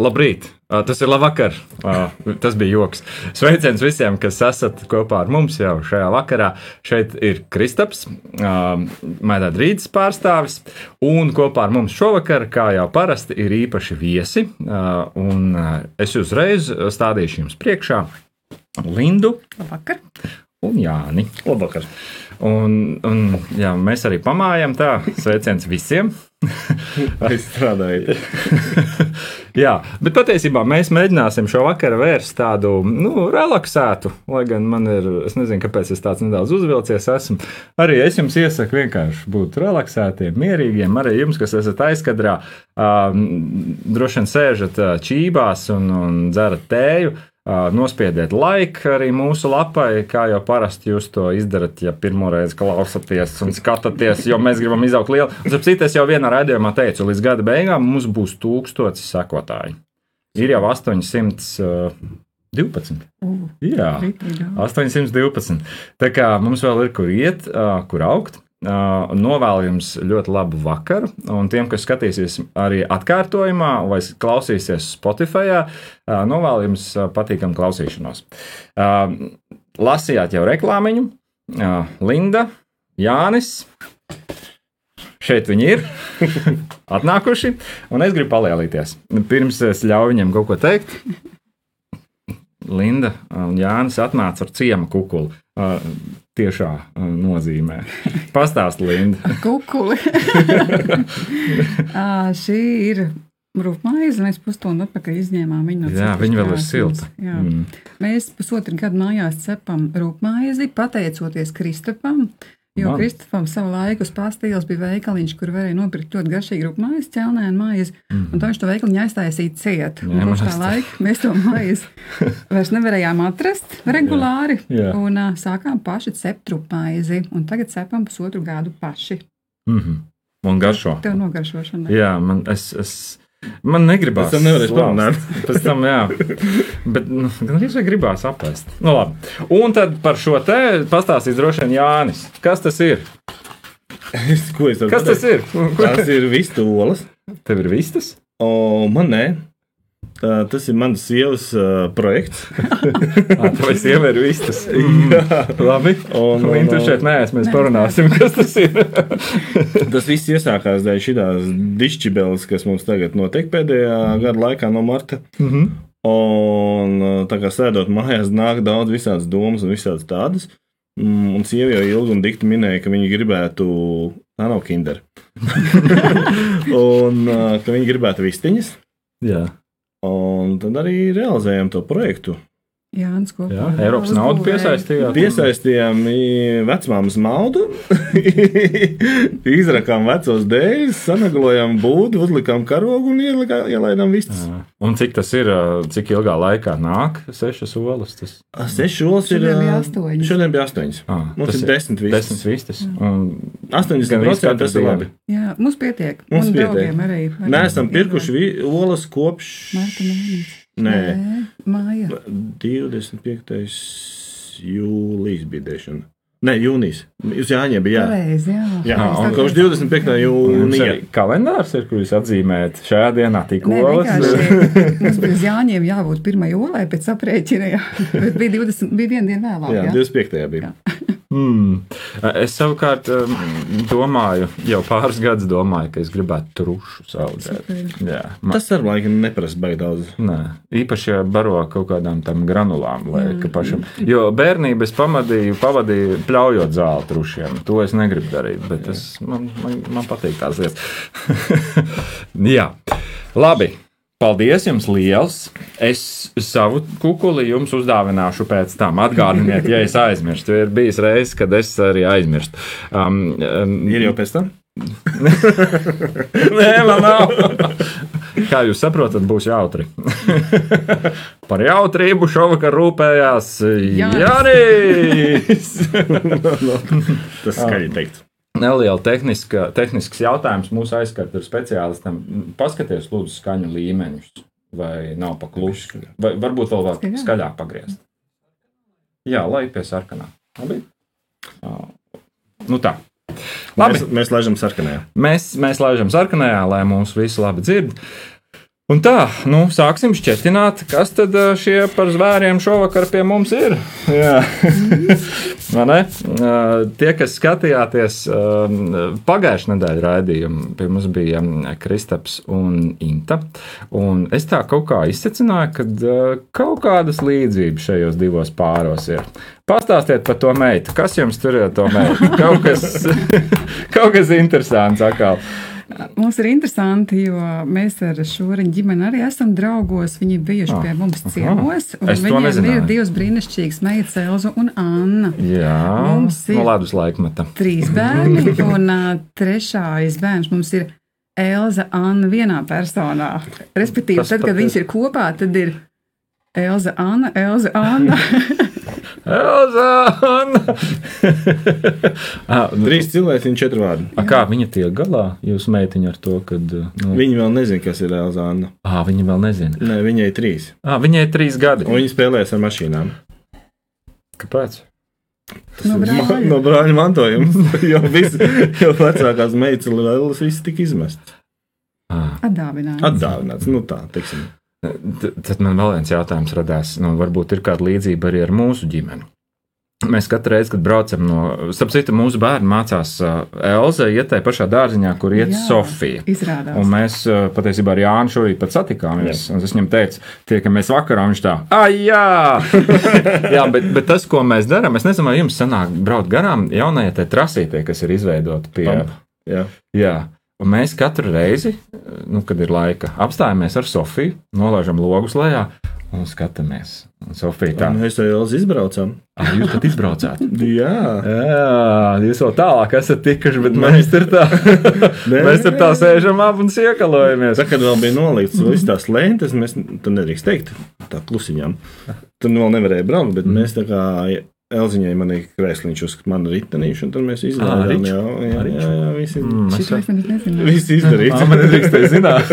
Labrīt! Tas ir labvakar. Tas bija joks. Sveiciens visiem, kas esat kopā ar mums jau šajā vakarā. Šeit ir Kristaps, Maidā Rītas pārstāvis. Un kopā ar mums šovakar, kā jau parasti, ir īpaši viesi. Un es uzreiz stādīšu jums priekšā Lindu Labvakar! un Jāni. Labvakar. Un, un, jā, mēs arī pamājam tā. Sveiciens visiem! Aizstrādājot. Jā, bet patiesībā mēs mēģināsim šo vakaru vērst tādu nu, relaksētu, lai gan man ir, es nezinu, kāpēc es tāds nedaudz uzvilcies esmu. Arī es jums iesaku vienkārši būt relaksētiem, mierīgiem. Arī jums, kas esat aizkadrā, um, droši vien sēžat čībās un, un dzerat tēju. Nospiediet laiku arī mūsu lapai, kā jau parasti jūs to izdarat, ja pirmo reizi klausāties un skatāties, jo mēs gribam izaugt lielu. Citu, es jau vienā raidījumā teicu, līdz gada beigām mums būs tūkstotis sekotāji. Ir jau 812. Jā, 812. Tā kā mums vēl ir kur iet, kur augt. Novēlu jums ļoti labu vakaru, un tiem, kas skatīsies arī atkārtojumā vai klausīsies Spotify, novēlu jums patīkamu klausīšanos. Lasījāt jau reklāmiņu, Linda, Jānis. Šeit viņi ir atnākuši, un es gribu palielīties. Pirms es ļauju viņiem kaut ko teikt, Linda un Jānis atnāca ar ciemu kukuli. Tiešā ā, nozīmē. Pastāst, Linda. Kukuli! Ā, Šī ir rūpmaize. Mēs pusstundu atpakaļ izņēmām viņu no Jā, viņa vēl ir silta. Mm. Mēs pusotru gadu mājās cepam rūpmaizi, pateicoties Kristapam. Jo Man. Kristapam savā laikā uz pastīles bija veikaliņš, kur varēja nopirkt ļoti garšīgu rūpmaizi, ķelnēnu maizi. Mm. Un viņš to veikaliņu aiztaisīja ciet. Jā, Kopš tā laika mēs to maizi vairs nevarējām atrast regulāri. Jā. Un uh, sākām paši cept rūpmaizi. Un tagad cepam pusotru gadu paši. Mm -hmm. Un garšo. Tev nogaršošana. Jā, man, es, es, man negribās. Tam nevarēs parunāt. Pēc tam, jā. Bet, nu, gan arī gribās apēst. Nu, labi. Un tad par šo te pastāstīs droši vien Jānis. Kas tas ir? Es- Ko es Kas tas pateikt? ir? Tas ir vistu olas. Tev ir vistas? O, man nē. Tā, tas ir mans sievas uh, projekts. Vai sieva ir vistas? Mm. Labi. Un, un, tu šeit neesi, mēs parunāsim, kas tas ir. Tas viss iesākās dēļ šīs dišķibeles, kas mums tagad notiek pēdējā gada laikā no marta. Mhm. Un uh, tā kā sēdot mājās, nāk daudz visādas domas un visādas tādas. Mm, Un sieva jau ilgi un dikti minēja, ka viņi gribētu, tā nav kinder. un uh, ka viņi gribētu vistiņas. Jā, Un tad arī realizējam to projektu. Jānis kopā. jā. Eiropas naudu. Piesaistījām i, vecmāmas naudu, izrakām vecos dēļus, sanaglojām būdu, uzlikām karogu un ielikā, ielaidām vistas. Jā. Un cik tas ir, cik ilgā laikā nāk sešas olas? Tas, Seši olas ir. Šodien bija ā, astoņas. Šodien bija astoņas. ah, Mums ir desmit vistas. Desmit vistas. Un 80% tas ir labi. Jā, mums pietiek. Mums un pietiek. arī. arī Nē, esam pirkuši vi- olas kopš. Marta mēnesis. Nē, Māja. 25. jūlijas bija dēšana. Nē, jūnijas. Uz Jāņiem bija jā. Pareizi, jā. Jā, un kopš 25. Jums jūnija. kalendārs ir, kur jūs atzīmējat šajā dienā tik Nē, olas. mums bija uz Jāņiem jābūt 1. jūlijā pēc aprēķina, jā. bet bija, 20, bija viena diena vēlāk. Jā, Jā, 25. bija. Mm. Es savukārt domāju, jau pāris gadus domāju, ka es gribētu trušus audzēt. Jā, man, Tas ar laiku neprasa baigi daudz. nē, īpaši ja baro kaut kādām tam granulām, lai mm. pašam. Jo bērnībā es pavadīju, pavadīju pļaujot zāli trušiem. To es negribu darīt, bet tas man, man, man patīk tās lietas. Jā, labi. Paldies jums liels! Es savu kukuli jums uzdāvināšu pēc tam. Atgādiniet, ja es aizmirstu. Ir bijis reizes, kad es arī aizmirstu. Um, um, Ir jau pēc tam? Nē, man nav. Kā jūs saprotat, būs jautri. Par jautrību šovakar rūpējās Jānis. Tas skaļi teikt. Neliela tehniska, tehnisks jautājums mūsu aizskatu speciālistam. Paskaties, lūdzu, skaņu līmeņus. Vai nav pakluši? Vai varbūt vēl vēl Skaļāk. pagriezt? Jā, lai pie sarkanā. Labi. Nu tā. Labi. Mēs, mēs laižam sarkanajā. Mēs, mēs laižam sarkanajā, lai mūs visi labi dzird. Un tā, nu, sāksim šķietināt, kas tad ā, šie par zvēriem šovakar pie mums ir. Ā, Tie, kas skatījāties pagājušā nedēļa raidījumu, pie mums bija ā, Kristaps un Inta. Un es tā kaut kā izsacināju, ka kaut kādas līdzības šajos divos pāros ir. Pastāstiet par to meitu. Kas jums tur ir to meitu? Kaut kas, kaut kas interesants atkal. Mums ir interesanti, jo mēs ar Šūriņu ģimeni arī esam draugos. Viņi ir bijuši Ah, pie mums ciemos. Viņiem ir divas brīnišķīgas meitas, Elza un Anna. Jā, Mums ir- no ledus laikmeta. Trīs bērni, un trešais bērns mums ir Elza Anna vienā personā. Respektīvi, Tas tad, kad viņas ir kopā, tad ir Elza Anna, Elza Anna. Elza! Anna! Ah, nu, Trīs cilvēki, četri vārdi. A, kā viņa tiek galā, jūsu meitiņa ar to, ka nu, Viņi vēl nezina, kas ir Elzāna. à, viņa vēl nezina? Nē, viņai ir trīs. À, viņai ir trīs gadi. Un viņi spēlēs ar mašīnām. Kāpēc? No Ma- brāļa. no brāļa mantojuma. jo, visi, jo vecākās meitas lielas viss tika izmests. À, Atdāvināts. Atdāvināts. Nu tā, teiksim. Tad man vēl viens jautājums radās. Nu, varbūt ir kāda līdzība arī ar mūsu ģimeni. Mēs katru reizi, kad braucam no, starp citu, mūsu bērni mācās uh, Elza, iet tajā pašā dārziņā, kur iet Jā. Sofija. Izrādās. Un mēs uh, patiesībā ar Jānu šorīt pat satikāmies. Un es viņam teicu, tiekamies vakarā. Viņš tā, ah, jā, jā bet, bet tas, ko mēs darām, es nezinu, vai jums sanāk braukt garām jaunajai tai trasītē, kas ir izveidota pie. Pamp. Jā. Jā. Un mēs katru reizi, nu, kad ir laika, apstājamies ar Sofiju, nolaižam logus lejā un skatāmies. Un Sofija tā, Un mēs jau izbraucam. ah, jūs pat izbraucāt. Jā. Jā, jūs vēl tālāk esat tikuši, bet mēs tur tā, mēs tur tā sēžam ap un iekalojamies. Tā, kad vēl bija nolikts visas tās lentes, mēs tur nedrīkst teikt, tā klusiņām. Tur vēl nevarēja braukt, bet mēs tā kā Elziņai man ir krēsliņš uz manu ritenīšu, un tad mēs izdarījām. riču? Jā, jā, jā, jā, visi, Mm, es Šito es nemaz nezinu. visi izdarīts. Jā, man nedrīkstēja zināt.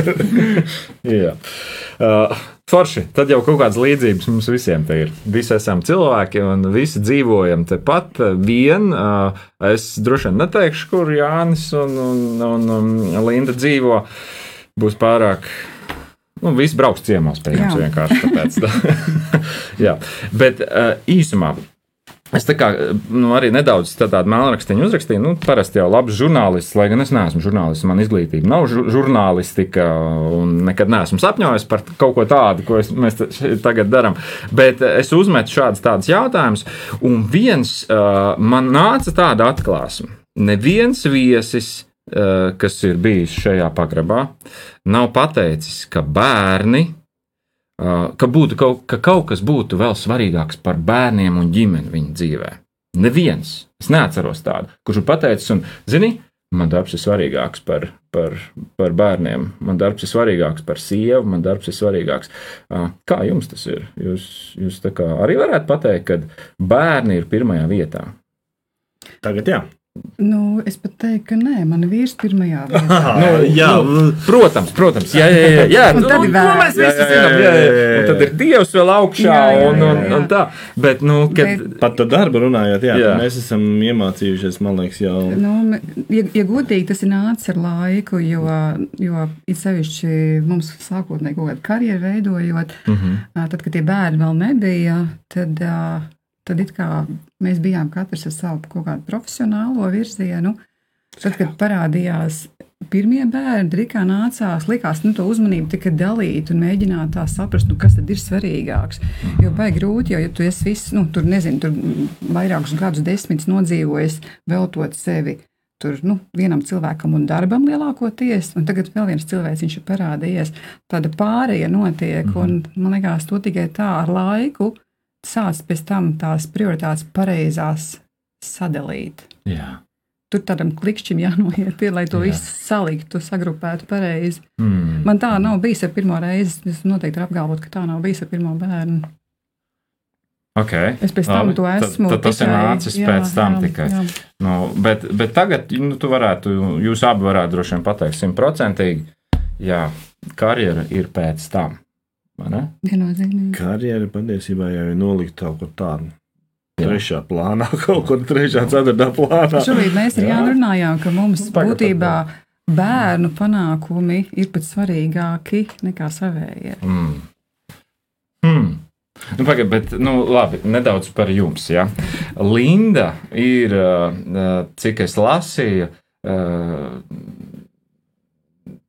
Jā. Uh, forši. Tad jau kaut kādas līdzības mums visiem te ir. Visi esam cilvēki un visi dzīvojam tepat vien. Uh, es droši vien neteikšu, kur Jānis un, un, un, un Linda dzīvo. Būs pārāk. Nu, viss brauks ciemos pie jums vienkārši tāpēc. Tā. Jā, bet uh, īsumā. Es tā kā nu, arī nedaudz tādu melnrakstiņu uzrakstīju. Nu, parasti jau labs žurnālists, lai gan es neesmu žurnālists, man izglītība nav žu- žurnālistika, un nekad neesmu sapņojis par kaut ko tādu, ko es, mēs tagad darām. Bet eh, es uzmetu šādus tādus jautājumus, un viens uh, man nāca tāda atklāsme. Neviens viesis, uh, kas ir bijis šajā pagrabā, nav pateicis, ka bērni ka, būtu kaut, ka kaut kas būtu vēl svarīgāks par bērniem un ģimeni viņa dzīvē. Neviens. Es neatceros tādu, kurš ir pateicis, un, zini, man darbs ir svarīgāks par, par, par bērniem, man darbs ir svarīgāks par sievu, man darbs ir svarīgāks. Uh, Kā jums tas ir? Jūs, jūs arī varētu pateikt, ka bērni ir pirmajā vietā. Tagad jā. Nu, es pat teiktu, ka nē, man ir vīrs pirmajā vietā. Nu, jā. nu, protams, protams, jā, jā, jā, jā. Un tad nu, ir to mēs bērni. visi Jā, jā, zinām, jā, jā, jā. jā, jā. Un tad ir Dievs vēl augšā, Jā, jā, un, un, jā, jā. un tā. Bet, nu, kad, Bet- Pat par darbu runājot, jā, Jā. jā. mēs esam iemācījušies, man liekas, jau. Nu, ja, ja godīgi, tas ir nācis ar laiku, jo, jo it sevišķi mums sākotnēji kaut kāda karjeru veidojot, uh -huh. ā, tad, kad tie bērni vēl nebija, tad, ā, tad mēs bijām katrs ar savu kaut kādu profesionālo virzienu. Tad, kad parādījās pirmie bērni, tad it kā nācās, likās, nu, to uzmanību tikai dalīt un mēģināt tā saprast, nu, kas tad ir svarīgāks. Jo baigi grūti, jo ja tu esi viss, nu, tur nezinu, tur vairākus gadus, desmitus nodzīvojis, veltot sevi. Tur nu, vienam cilvēkam un darbam lielākoties, un tagad vēl viens cilvēks ir parādījies. Tāda pārēja notiek, mm -hmm. un man liekas, to tikai tā ar laiku sāc pēc tam tās prioritātes pareizās sadalīt. Jā. Tur tādam klikšķim jānoiet, pie, lai to Jā. Jā. visu saliktu, sagrupētu pareizi. Mm. Man tā nav bijis ar pirmo reizi. Es noteikti varu apgalvot, ka tā nav bijis ar pirmo bērnu. Okay. Es pēc tam Labi, to tad- esmu. Tad, tas ir nācis pēc tam tikai. Jā. Nu, bet, bet tagad nu, tu varētu, jūs abi varētu droši vien pateikt simtprocentīgi, jā, karjera ir pēc tam. Karjera patiesībā jau ir nolikta kaut kur tāda. Trešā plānā, kaut kur trešā, ceturtā plānā. Šobrīd mēs ar Jā. Jānu runājām, ka mums tagad būtībā bērnu panākumi ir pat svarīgāki nekā savējie. Mm. Mm. Nu, pagaid, bet, nu, labi, nedaudz par jums. Ja? Linda ir, uh, cik es lasīju, uh,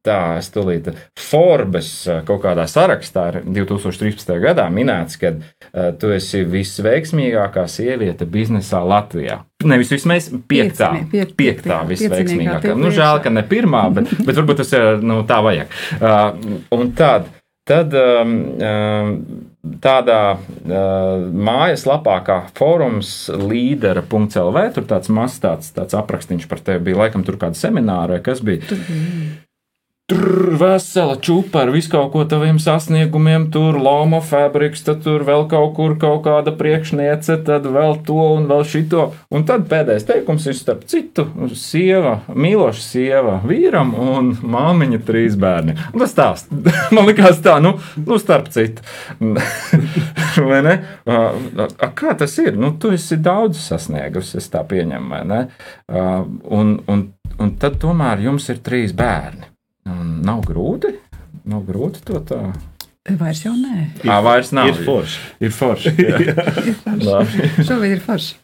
tā, es tulīt, Forbes uh, kaut kādā sarakstā ir 2013. gadā minēts, ka uh, tu esi visveiksmīgākā sieviete biznesā Latvijā. Nevis vismaz piektā, piek- piektā visveiksmīgākā. Nu, žēl, ka ne pirmā, bet, bet varbūt tas ir nu, tā vajag. Uh, un tad, tad um, um, tādā uh, mājaslapā kā forums līdera.lv, tur tāds mazs tāds, tāds aprakstīns par tevi bija, laikam tur kāda semināra kas bija. Tur bija Tur vesela čūpa ar visu kaut ko taviem sasniegumiem, tur Loma fabriks, tad tur vēl kaut kur kaut kāda priekšniece, tad vēl to un vēl šito. Un tad pēdējais teikums ir starp citu, sieva, mīloša sieva vīram un māmiņa trīs bērni. Un tas stāst. Man likās tā, nu, nu starp citu. vai ne? A, kā tas ir? Nu, tu esi daudz sasniegusi, es tā pieņemu, vai ne? A, Un, un, un tad tomēr jums ir trīs bērni. Un nav grūti. Nav grūti to tā. vairs jau nē. Jā, vairs nav. Ir forši. Ir forši. jā. Labi. Šobrīd ir forši.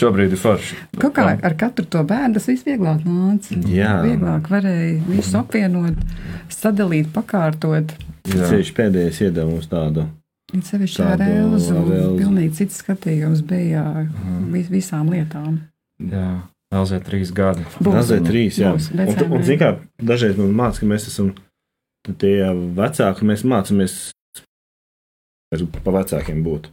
Šobrīd ir forši. Kaut kā ar katru to bērnu tas viss vieglāk nāca. Jā. Vieglāk varēja visu apvienot, sadalīt, pakārtot. Ceļš pēdējais iedeva mums tādu. It sevišķi ar Elzu. ar Elzu. Pilnīgi cits skatījums bija vis, visām lietām. Jā. Elzē trīs gadi. Gazē trīs, jā. Būs, Un, un, decembrī. zin kā, dažreiz mums māca, ka mēs esam tie vecāki, mēs mācāmies pa vecākiem būt.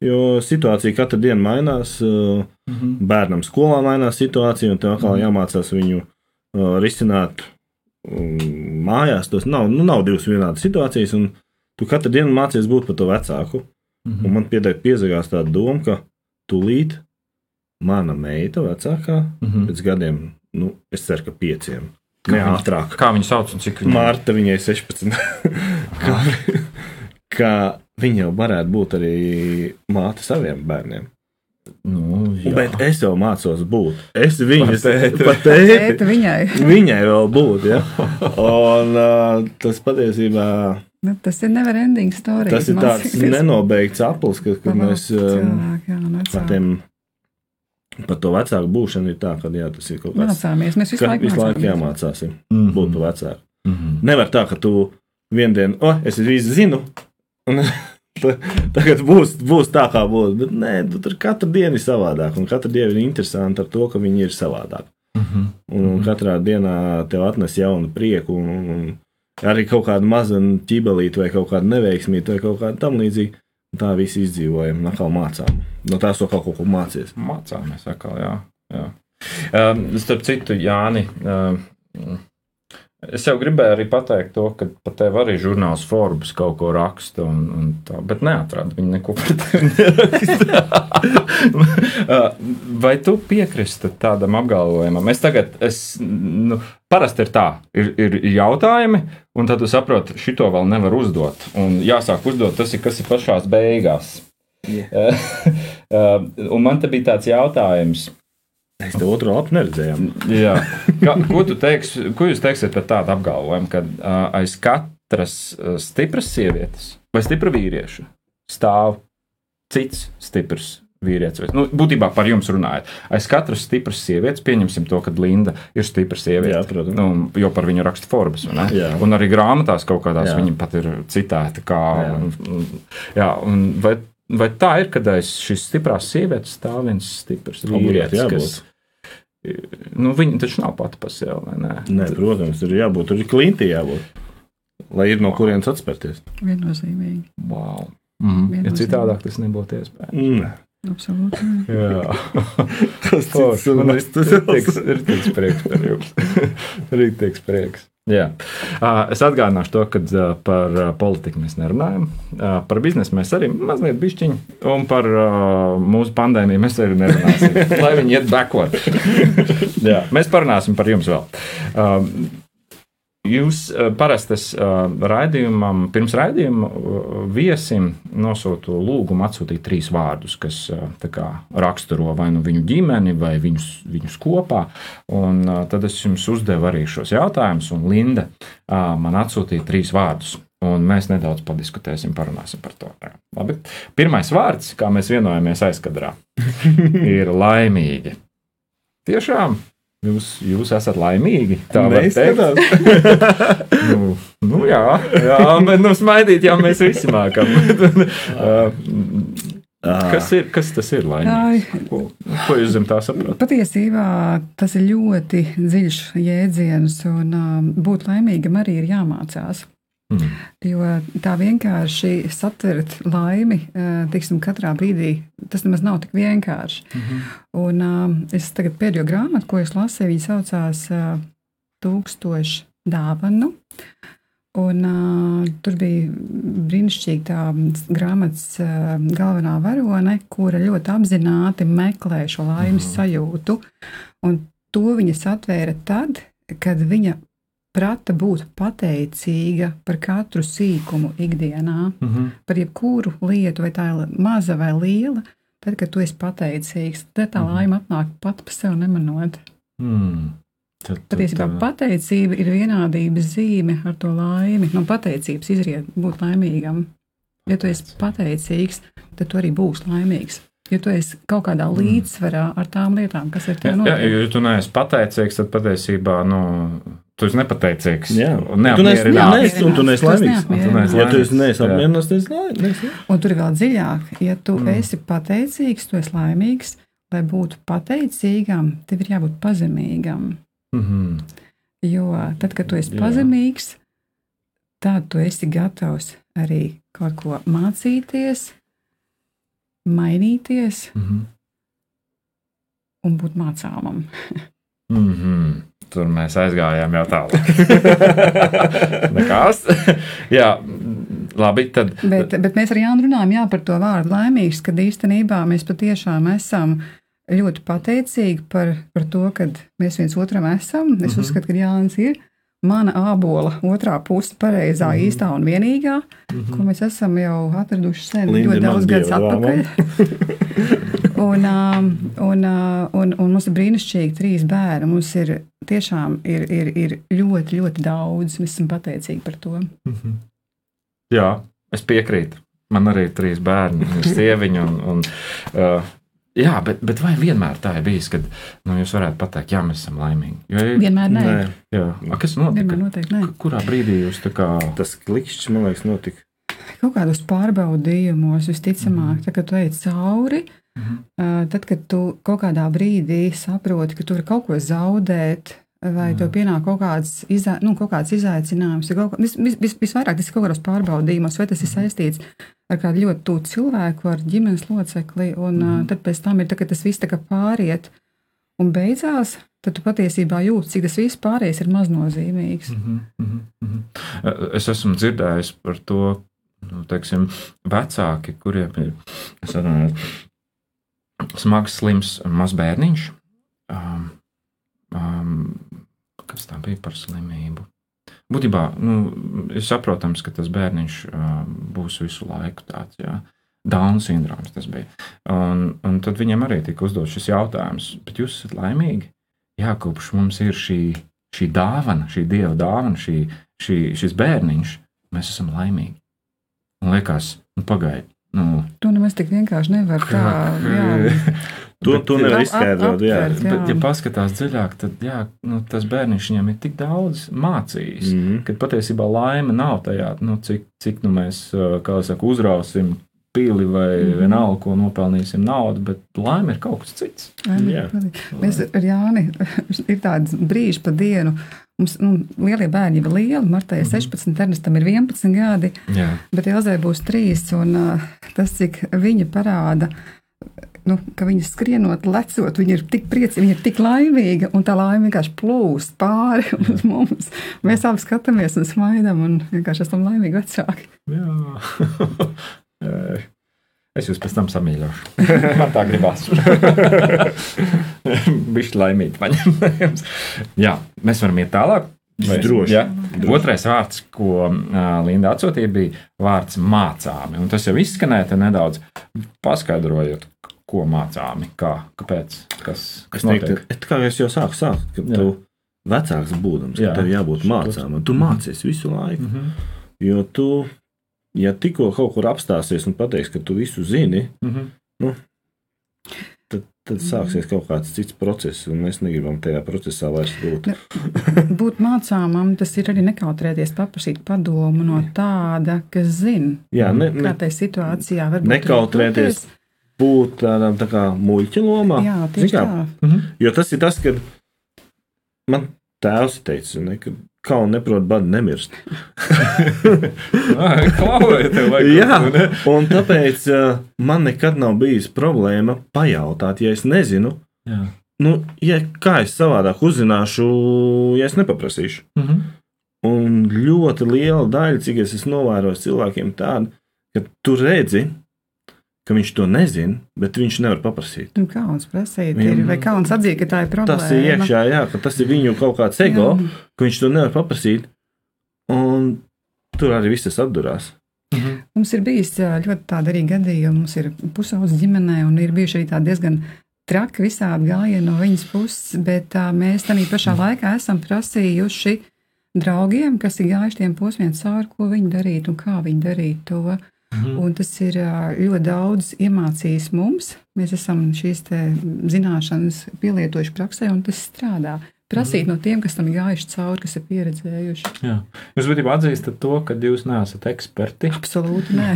Jo situācija katru dienu mainās, uh, Mhm. bērnam skolā mainās situācija, un tev atkal jāmācās viņu uh, risināt um, mājās. Tas nav, nu, nav divas vienādas situācijas, un tu katru dienu mācies būt par to vecāku. Mhm. Un man piedēļ piezagās tā doma, ka tūlīt mana meita vecākā Mhm. pēc gadiem, nu, es ceru, ka pieciem. Ne viņa- ātrāk. Kā viņu sauc un cik viņa Marta viņai 16. ka, ka viņa jau varētu būt arī māte saviem bērniem. Nu, jā. Bet es jau mācos būt. Es viņas Par tēti. pat tēti. Tēta viņai. Viņai vēl būt, ja. Un uh, tas patiesībā Nu, tas ir never ending story. tas ir tāds nenobeigts aplis, ka, kad mēs um, mēs par tiem. Par to vecāku būšanu ir tā, ka jā, tas ir kaut kāds. mācāmies. Mēs visu laiku visu laiku mācāmies. jāmācās Mhm. būt par vecāku. Mhm. Nevar tā, ka tu vienu dienu, oh, es visu zinu, un ta- tagad būs, būs tā, kā būs. Bet nē, tu tur katru dienu ir savādāk, un katra diena ir interesanta ar to, ka viņi ir savādāk. Mhm. Un, un katrā dienā tev atnes jaunu prieku, un, un, arī kaut kādu mazu ķibelīti, vai kaut kādu neveiksmīgu, vai kaut kādu tam līdzīgu. Tā viss izdzīvojam, atkal mācām. No tās to kaut ko mācīs. Mācāmies atkal, jā. jā. Um, starp citu, Jāni, um, es jau gribēju arī pateikt to, ka pat tev arī žurnāls Forbes kaut ko raksta, un, un tā, bet neatradu viņu neko par tevi. Uh, Vai tu piekristi tādam apgalvojumam? Es tagad, es, nu, parasti ir tā, ir, ir jautājumi, un tad tu saproti, šito vēl nevar uzdot, un jāsāk uzdot tas, ir, kas ir pašās beigās. Yeah. un man te bija tāds jautājums, Mēs te otru lapu neredzējām. Jā. Ka, ko, tu teiks, ko jūs teiksiet par tādu apgalvojumu, ka uh, aiz katras uh, stipras sievietes vai stipra vīrieša stāv cits stiprs vīrietis? Nu, būtībā par jums runājot. Aiz katras stipras sievietes, pieņemsim to, ka Linda ir stipra sieviete. Jā, protams. Nu, jo par viņu raksta Forbes. Jā. Un arī grāmatās kaut kādās Jā. viņa pat ir citēta. Kā, Jā. un- jā, un vai, vai tā ir, kad aiz šīs stiprās sievietes stāv viens stiprs vīrietis? Nu, viņa taču nav pati par sevi. ne? Nē, protams, ir jābūt, ir klinti jābūt. Lai ir no kurienes atspērties. Viennozīmīgi. Wow. Mm. Ja Viennozīmīgi. citādāk tas nebūtu iespējams. Mm. Absolūti. Jā, Tas ir tas rītīgs- rītīgs prieks par jums. Rītīgs prieks. Jā. Es atgādināšu to, ka par politiku mēs nerunājam. Par biznesu mēs arī mazliet bišķiņi, un par mūsu pandēmiju mēs arī nerunāsim. Lai viņi iet backward. Jā, mēs parunāsim par jums vēl. Jūs uh, parasti uh, raidījumam, pirms raidījuma uh, viesim nosūtu lūgumu atsūtīt trīs vārdus, kas kā raksturo vai nu viņu ģimeni, vai viņus, viņus kopā. Un, tad es jums uzdevu arī šos jautājumus, un Linda man atsūtīja trīs vārdus. Un mēs nedaudz padiskutēsim, parunāsim par to. Labi. Pirmais vārds, kā mēs vienojāmies aizkadrā, ir laimīgi. Tiešām jūs, jūs esat laimīgi. Tā teikt. nu, nu, jā, jā, bet nu, smaidīt jau mēs visi mākam. kas, ir, kas tas ir laimīgs? Ko, ko jūs zem tā saprotat? Patiesībā tas ir ļoti dziļš jēdziens, un būt laimīgam arī ir jāmācās. Mm. Jo tā vienkārši satvert laimi, uh, tiksim, katrā brīdī, tas nemaz nav tik vienkārši. Mm -hmm. Un uh, es tagad pēdējo grāmatu, ko es lasīju, viņa saucās uh, Tūkstoši dāvanu. Un, uh, tur bija brīnišķīga tā grāmatas uh, galvenā varone, kura ļoti apzināti meklē šo laimes Mhm. sajūtu. Un to viņa satvēra tad, kad viņa prata būt pateicīga par katru sīkumu ikdienā, Mm -hmm. par jebkuru lietu, vai tā ir maza vai liela. Tad, kad tu esi pateicīgs, tad tā Mhm. laime atnāk pat pa sevi nemanot. mm. Tad, tad, Patiesībā uh, pateicība ir vienādības zīme ar to laimi. No pateicības izriet būt laimīgam. Ja tu esi pateicīgs, tad tu arī būsi laimīgs. Ja tu esi kaut kādā līdzsvarā ar tām lietām, kas ir tev jā, notiek. ja tu neesi pateicīgs, tad patiesībā nu, tu esi nepateicīgs. Jā, tu neesi, neapmierināts. neesi, un tu neesi laimīgs. Tu neesi Ja tu esi neesi jā. apmierināts, tad esi laimīgs. Un tur ir vēl dziļāk, ja tu Mm. mm. esi pateicīgs, tu esi laimīgs. Lai būtu pateicīgam, tev ir jābūt pazemīgam. Mhm. Jo tad, kad tu esi Jā. pazemīgs, tad tu esi gatavs arī kaut ko mācīties, mainīties Mhm. un būt mācāmam. Mhm. Tur mēs aizgājām jau tālāk. Nekas. Jā, labi. Tad, Bet, bet mēs arī runājam jā, par to vārdu laimīgs, kad īstenībā mēs patiešām esam ļoti pateicīgi par, par to, ka mēs viens otram esam. Es mm. -hmm. uzskatu, ka Jānis ir mana ābola otrā puse, pareizā, mm. -hmm. īstā un vienīgā, mm. -hmm. ko mēs esam jau atraduši sen, Linda ļoti daudz gadus atpakaļ. un, um, un, uh, un, un mums ir brīnišķīgi trīs bērni. Mums ir tiešām ir, ir, ir ļoti, ļoti daudz. Mēs esam pateicīgi par to. Mhm. Jā, es piekrītu. Man arī ir trīs bērni, ir sieviņa. Un, un, uh, jā, bet, bet vai vienmēr tā ir bijis, kad nu, jūs varētu pateikt, jā, mēs esam laimīgi? Jo, Vienmēr nē. Nē, jā, A, kas notika? Vienmēr noteikti nē. K- Kurā brīdī jūs tā kā. tas klikšķis, man liekas, notika. Kaut kādos pārbaudījumos, visticamāk, Mhm. tad, kad tu ej cauri, Mhm. uh, tad, kad tu kaut kādā brīdī saproti, ka tu vari kaut ko zaudēt, vai Mhm. tev pienāk kaut kāds, izā, nu, kaut kāds izaicinājums, vai kaut, vis, vis, vis, visvairāk tas ir kaut kādos pārbaudījumos, vai tas ir saistīts ar kādu ļoti tuvu cilvēku, ar ģimenes locekli, un Mhm. uh, tad pēc tam ir tā, tas viss pāriet un beidzās. Tad tu patiesībā jūti, cik tas viss pārējais ir maznozīmīgs. Mhm, mhm, mhm. Es esmu dzirdējis par to, nu, teiksim, vecāki, kuriem ir es atvainojos, smags, slims mazbērniņš. Um, um, kas tā bija par slimību? Būtībā nu, ir saprotams, ka tas bērniņš būs visu laiku tāds. Jā. Dauna sindroms tas bija. Un, un tad viņam arī tika uzdots šis jautājums, bet jūs esat laimīgi? Jā, kopš mums ir šī, šī dāvana, šī dieva dāvana, šī, šī, šis bērniņš, mēs esam laimīgi. Un liekas, nu, pagaidi. Nu, To nemaz tik vienkārši nevar tā. Jā. To, Bet, to nevar izskaidrot. Jā. aptvert, jā. Bet, ja paskatās dziļāk, tad jā, nu, tas bērniņš viņam ir tik daudz mācījis, mm. Mhm. ka patiesībā laime nav tajā, nu, cik, cik nu mēs saka, uzrausim pili vai mm. Mhm. vienalga, ko nopelnīsim naudu, bet laime ir kaut kas cits. Jā. Mēs ar Jāni ir tāds brīži pa dienu. Mums nu, lielie bērni jau ir lieli, Martai ir Mhm. 16, Ernestam ir 11 gadi, Jā. bet Ilzai būs 3. Un uh, tas, cik viņa parāda, nu, ka viņa skrienot, lecot, viņa ir tik priecīga, viņa ir tik laimīga, un tā laime vienkārši plūst pāri uz mums. Mēs abi skatāmies un smaidām, un vienkārši esam laimīgi vecāki. Jā. Es jūs pēc tam samīļošu. Man tā gribās. Bišķi laimīgi paņemt. Jā, mēs varam iet tālāk. Droši. Ja? Otrais vārds, ko Linda atsūtīja, bija vārds mācāmi. Un tas jau izskanēja nedaudz paskaidrojot, ko mācāmi, kā, kāpēc, kas, kas Es teiktu, notiek. kā es jau sāku sākt, kad Jā. tu vecāks būdams, Jā. ka tev jābūt mācām, un tu mācies visu laiku. Mhm. Jo tu, ja tikko kaut kur apstāsies un pateiks, ka tu visu zini, Mhm. tad, tad sāksies kaut kāds cits process, un mēs negribam tajā procesā vairs būt. Būt mācāmam, tas ir arī nekautrēties, paprasīt padomu no tāda, kas zina. Jā, ne, ne, Kā tajā situācijā var būt Nekautrēties. Būt tādām tā kā muļķa lomā. Jā, tieši kā, tā. Mhm. Jo tas ir tas, kad man tēvs teica, ne, ka kauna neprot badu nemirst. Klauvēja tev, vai Jā, un tāpēc uh, man nekad nav bijis problēma pajautāt, ja es nezinu. Jā. Nu, ja, kā es savādāk uzzināšu, ja es nepaprasīšu? Mhm. Un ļoti liela daļa, cik es esmu novērojis cilvēkiem, tāda, ka tu redzi, ka viņš to nezina, bet viņš nevar paprasīt. Un kauns prasīt, ir, vai kauns atzīt, ka tā ir problēma. Tas ir iekšā, jā, ka tas ir viņu kaut kāds ego, Jā. ka viņš to nevar paprasīt. Un tur arī viss tas atdurās. Mhm. Mums ir bijis ļoti tāda arī gadījuma. Mums ir pusaudzes ģimenē, un ir bijuši arī tādi diezgan traki visādi gājieni no viņas puses, bet tā, mēs tam pašā laikā esam prasījuši draugiem, kas ir gājuši tiem posmiem cauri, ko viņi darītu un kā viņi darītu to. Mhm. Un tas ir ļoti daudz iemācījis mums. Mēs esam šīs zināšanas pielietojuši praksē, un tas strādā. Prasīt no tiem, kas tam gājuši cauri, kas ir pieredzējuši. Jā. Jūs būtībā atzīstat to, ka jūs neesat eksperti. Absolūti nē.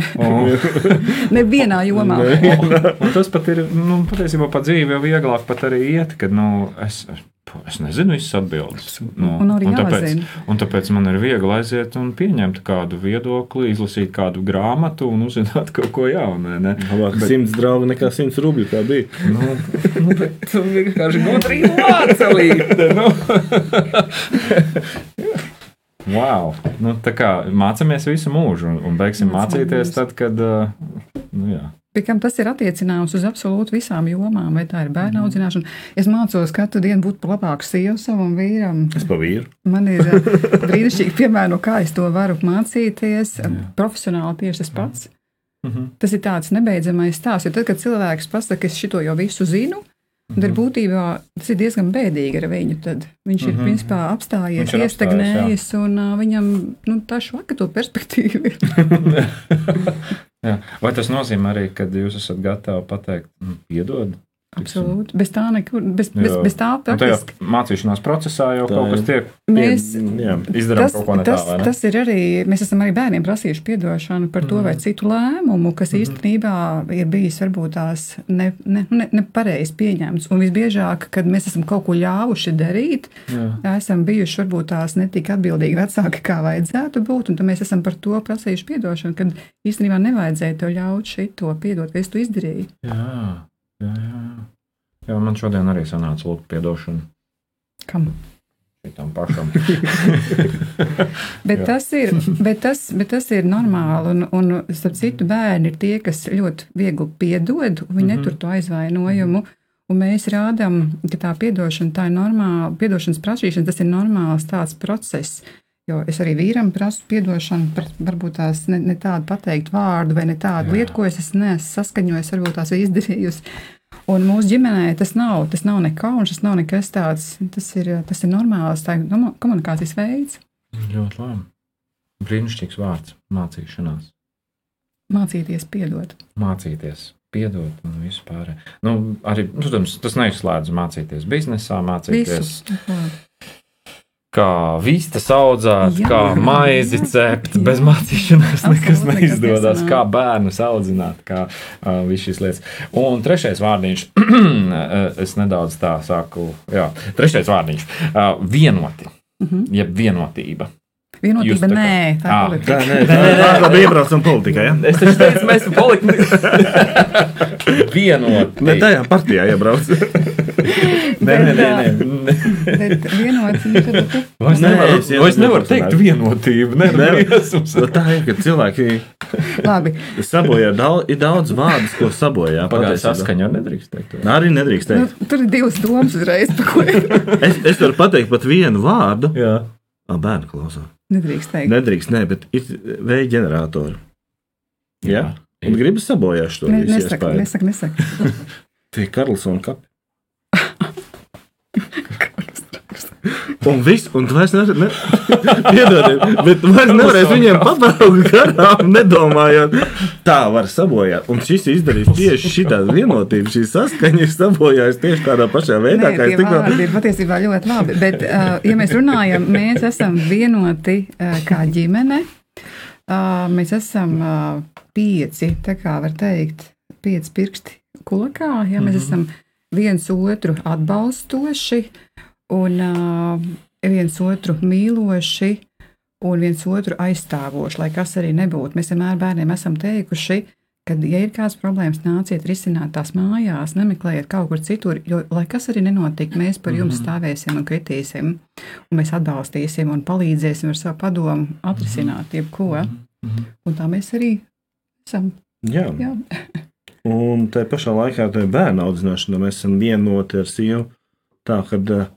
Nevienā jomā. un, un tas pat ir nu, patiesībā pa dzīvi jau vieglāk pat arī iet, kad nu, es, es nezinu visas atbildes. Nu, Un arī tāpēc, un tāpēc man ir viegli aiziet un pieņemt kādu viedokli, izlasīt kādu grāmatu un uzzināt kaut ko jaunu. ne? Labāk simts draugu nekā simts rubļu, kā bija. Nu, nu, bet tu vienkārši gudrība mācelīte. Nu. wow. Nu, tā kā mācāmies visu mūžu un, un beigsim mācīties tad, kad. Nu, jā. Pie kam tas ir attiecināms uz absolūti visām jomām, vai tā ir bērnu audzināšana. Es mācos katru dienu būt par labāku sievu savam vīram. Es pa vīru. Man ir eh, brīnišķīgi piemēri, no kā es to varu mācīties. Profesionāli tieši tas pats. Mhm. Tas ir tāds nebeidzamais stāsts. Tad, kad cilvēks pasakā, es šo jau visu zinu, Mhm. tad būtībā tas ir diezgan bēdīgi ar viņu. Tad viņš ir Mhm. principā apstājies, ir iestagnējis, un uh, viņam nu, tā švaka to perspektīvu ir. Jā. Vai tas nozīmē arī, ka jūs esat gatavi pateikt, nu, piedod? Absolūti. Bez tā nekur, bez, bez, Jo. bez tā praktiski. mācīšanās procesā jau Tā kaut kas tiek Mēs, Jā, izdarīts tas, kaut ko ne tas, tā, ne? tas ir arī, mēs esam arī bērniem prasījuši atdošanu par to Mhm. vai citu lēmumu, kas Mhm. īstenībā ir bijis varbūt tās nepareizi ne, ne, nepareizi pieņemts. Un visbiežāk, kad mēs esam kaut ko ļāvuši darīt, Jā. esam bijuši varbūt tās netik atbildīgi vecāki, kā vajadzētu būt, un tad mēs esam par to prasījuši atdošanu, kad īstenībā nevajadzēja tev ļaut šito piedot, ka es to izdarīju. Jā, jā, jā. jā, man šodien arī sanāca lūgt piedošanu Kam? šitam pašam. Bet tas, ir, bet, tas, bet tas ir normāli. Un, un starp citu, bērni ir tie, kas ļoti viegli piedod, viņi Mhm. mm -hmm. netur to aizvainojumu. Un mēs rādām, ka tā atdošana, tā ir normāla, atdošanas prasīšana, tas ir normāls tāds process. Jo es arī vīram prasu atdošanu, varbūt tās ne, ne tādu pateikt vārdu, vai ne tādu Jā. lietu, ko es esmu neesmu saskaņojis, varbūt tās izdarījusi. Un mūsu ģimenē tas nav, tas nav nekauns, tas nav nekas tāds. Tas ir, tas ir normāls tā komunikācijas veids. Ļoti labi. Brīnišķīgs vārds - mācīšanās. Mācīties, piedot. Mācīties, piedot un visu pārējo. Nu, arī, protams, tas neizslēdz mācīties biznesā, mācīties, Visu. Kā vistas audzēt, Jā. kā maizi cept. Jā. Bez mācīšanās nekas neizdodas. Kā bērnus audzināt, kā uh, visas šīs lietas. Un trešais vārdiņš, es nedaudz tā saku, jā, trešais vārdiņš uh, - vienoti, Mhm. jeb vienotība. Vienotība, nē, tā ir politika. nē, tā, tā bija iebraucama politikā. Ja? Es taču teicu, mēs esam politiski. Vienoti. Ne tajā partijā iebrauc. Nē, nē, nē, nē. Bet vienotība, tad tu Vairs Nē, es vairs nevar iedomājos. teikt vienotību. Nē, Nē. Nu, tā ir, ka cilvēki labi. sabojā daudz, ir daudz vārdus, ko sabojā. Pagājās patiesībā. saskaņa, nedrīkst teikt. to. Arī nedrīkst Nu, teikt. tur ir divas domas uzreiz. Es, es varu pateikt pat vienu vārdu, Jā. Ah, bērnu klausās. Nedrīkst teikt. Nedrīkst, nē, bet ir vēja ģeneratori. Jā, Jā. Un gribas sabojāt to Ne, nesaka, nesaka, nesaka. Tie Karlsona kapi. Un viss, un tu vairs nevari, ne, piedodiet, bet tu vairs nevarēsi viņiem pabraukt garām, nedomājot, tā var sabojāt. Un šis izdarīs tieši šitā vienotība, šī saskaņa ir sabojājusi tieši tādā pašā veidā, Nē, kā es tikko. vārdi ir patiesībā ļoti labi. Bet, uh, ja mēs runājam, mēs esam vienoti uh, kā ģimene. Uh, mēs esam uh, pieci, tā kā var teikt, pieci pirksti kulakā. Ja mēs esam viens otru atbalstoši un uh, viens otru mīloši un viens otru aizstāvoši, lai kas arī nebūtu. Mēs vienmēr bērniem esam teikuši, Kad ja ir kādas problēmas, nāciet risināt tās mājās, nemeklējiet kaut kur citur, jo, lai kas arī nenotiek, mēs par jums stāvēsim un kritīsim, un mēs atbalstīsim un palīdzēsim ar savu padomu atrisināt jebko. Un tā mēs arī esam. Jā. Jā. Un tā pašā laikā, tajā bērnu audzināšanā, mēs esam vienoti ar sievu. Tā, ka uh,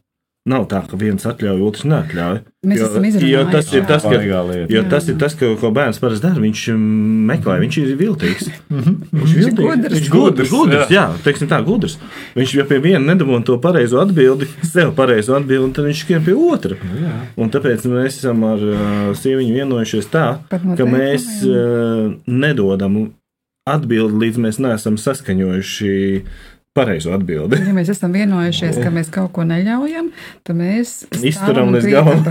nav tā, ka viens atļauj, otrs neatļauj. Mēs jo, esam jo izrunājuši. tas ir tas, ka, jo Jā. tas, ir tas ka, ko bērns parasti dara. Viņš mm, meklē, viņš ir viltīgs. Viņš ir gudrs. Viņš gudrs, gudrs, jā, teiksim tā, gudrs. Viņš jau pie viena nedabūna to pareizo atbildi, sev pareizo atbildi, un tad viņš skrien pie otra. Jā. Un tāpēc mēs esam ar uh, sieviņu vienojušies tā, ka mēs uh, nedodam atbildi, līdz mēs neesam saskaņojuši pareizo atbildi. Ja mēs esam vienojušies, ka mēs kaut ko neļaujam, tad mēs Izturam līdz galam.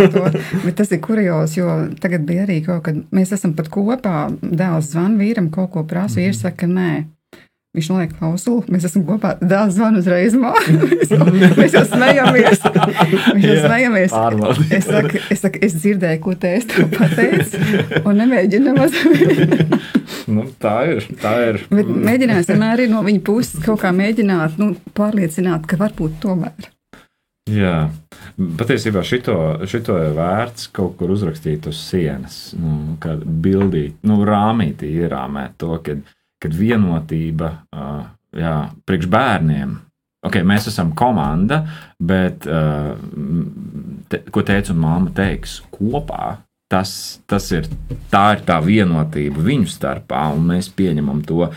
Bet tas ir kurjos, jo tagad bija arī kaut kad mēs esam pat kopā. Dēls zvan vīram, kaut ko prasa, vīrs saka, nē. Viņš noliek klausulu, mēs esam kopā. Dēls zvan uzreiz man. mēs jau smejamies. Mēs jau smejamies. Es saku, es, saku, es dzirdēju, ko te es pateicu, un nemēģinu nemaz. Nu, tā ir. Tā ir. Bet mēģinājums vienmēr ir no viņa puses kaut kā mēģināt nu, pārliecināt, ka varbūt tomēr. Jā, patiesībā šito, šito ir vērts kaut kur uzrakstīt uz sienas, nu, kad bildīt, nu, rāmītī ierāmēt to, kad, kad vienotība, jā, priekš bērniem. Okay, mēs esam komanda, bet te, ko teica un māma teiks kopā, tas, tas ir, tā ir tā vienotība viņu starpā, un mēs pieņemam to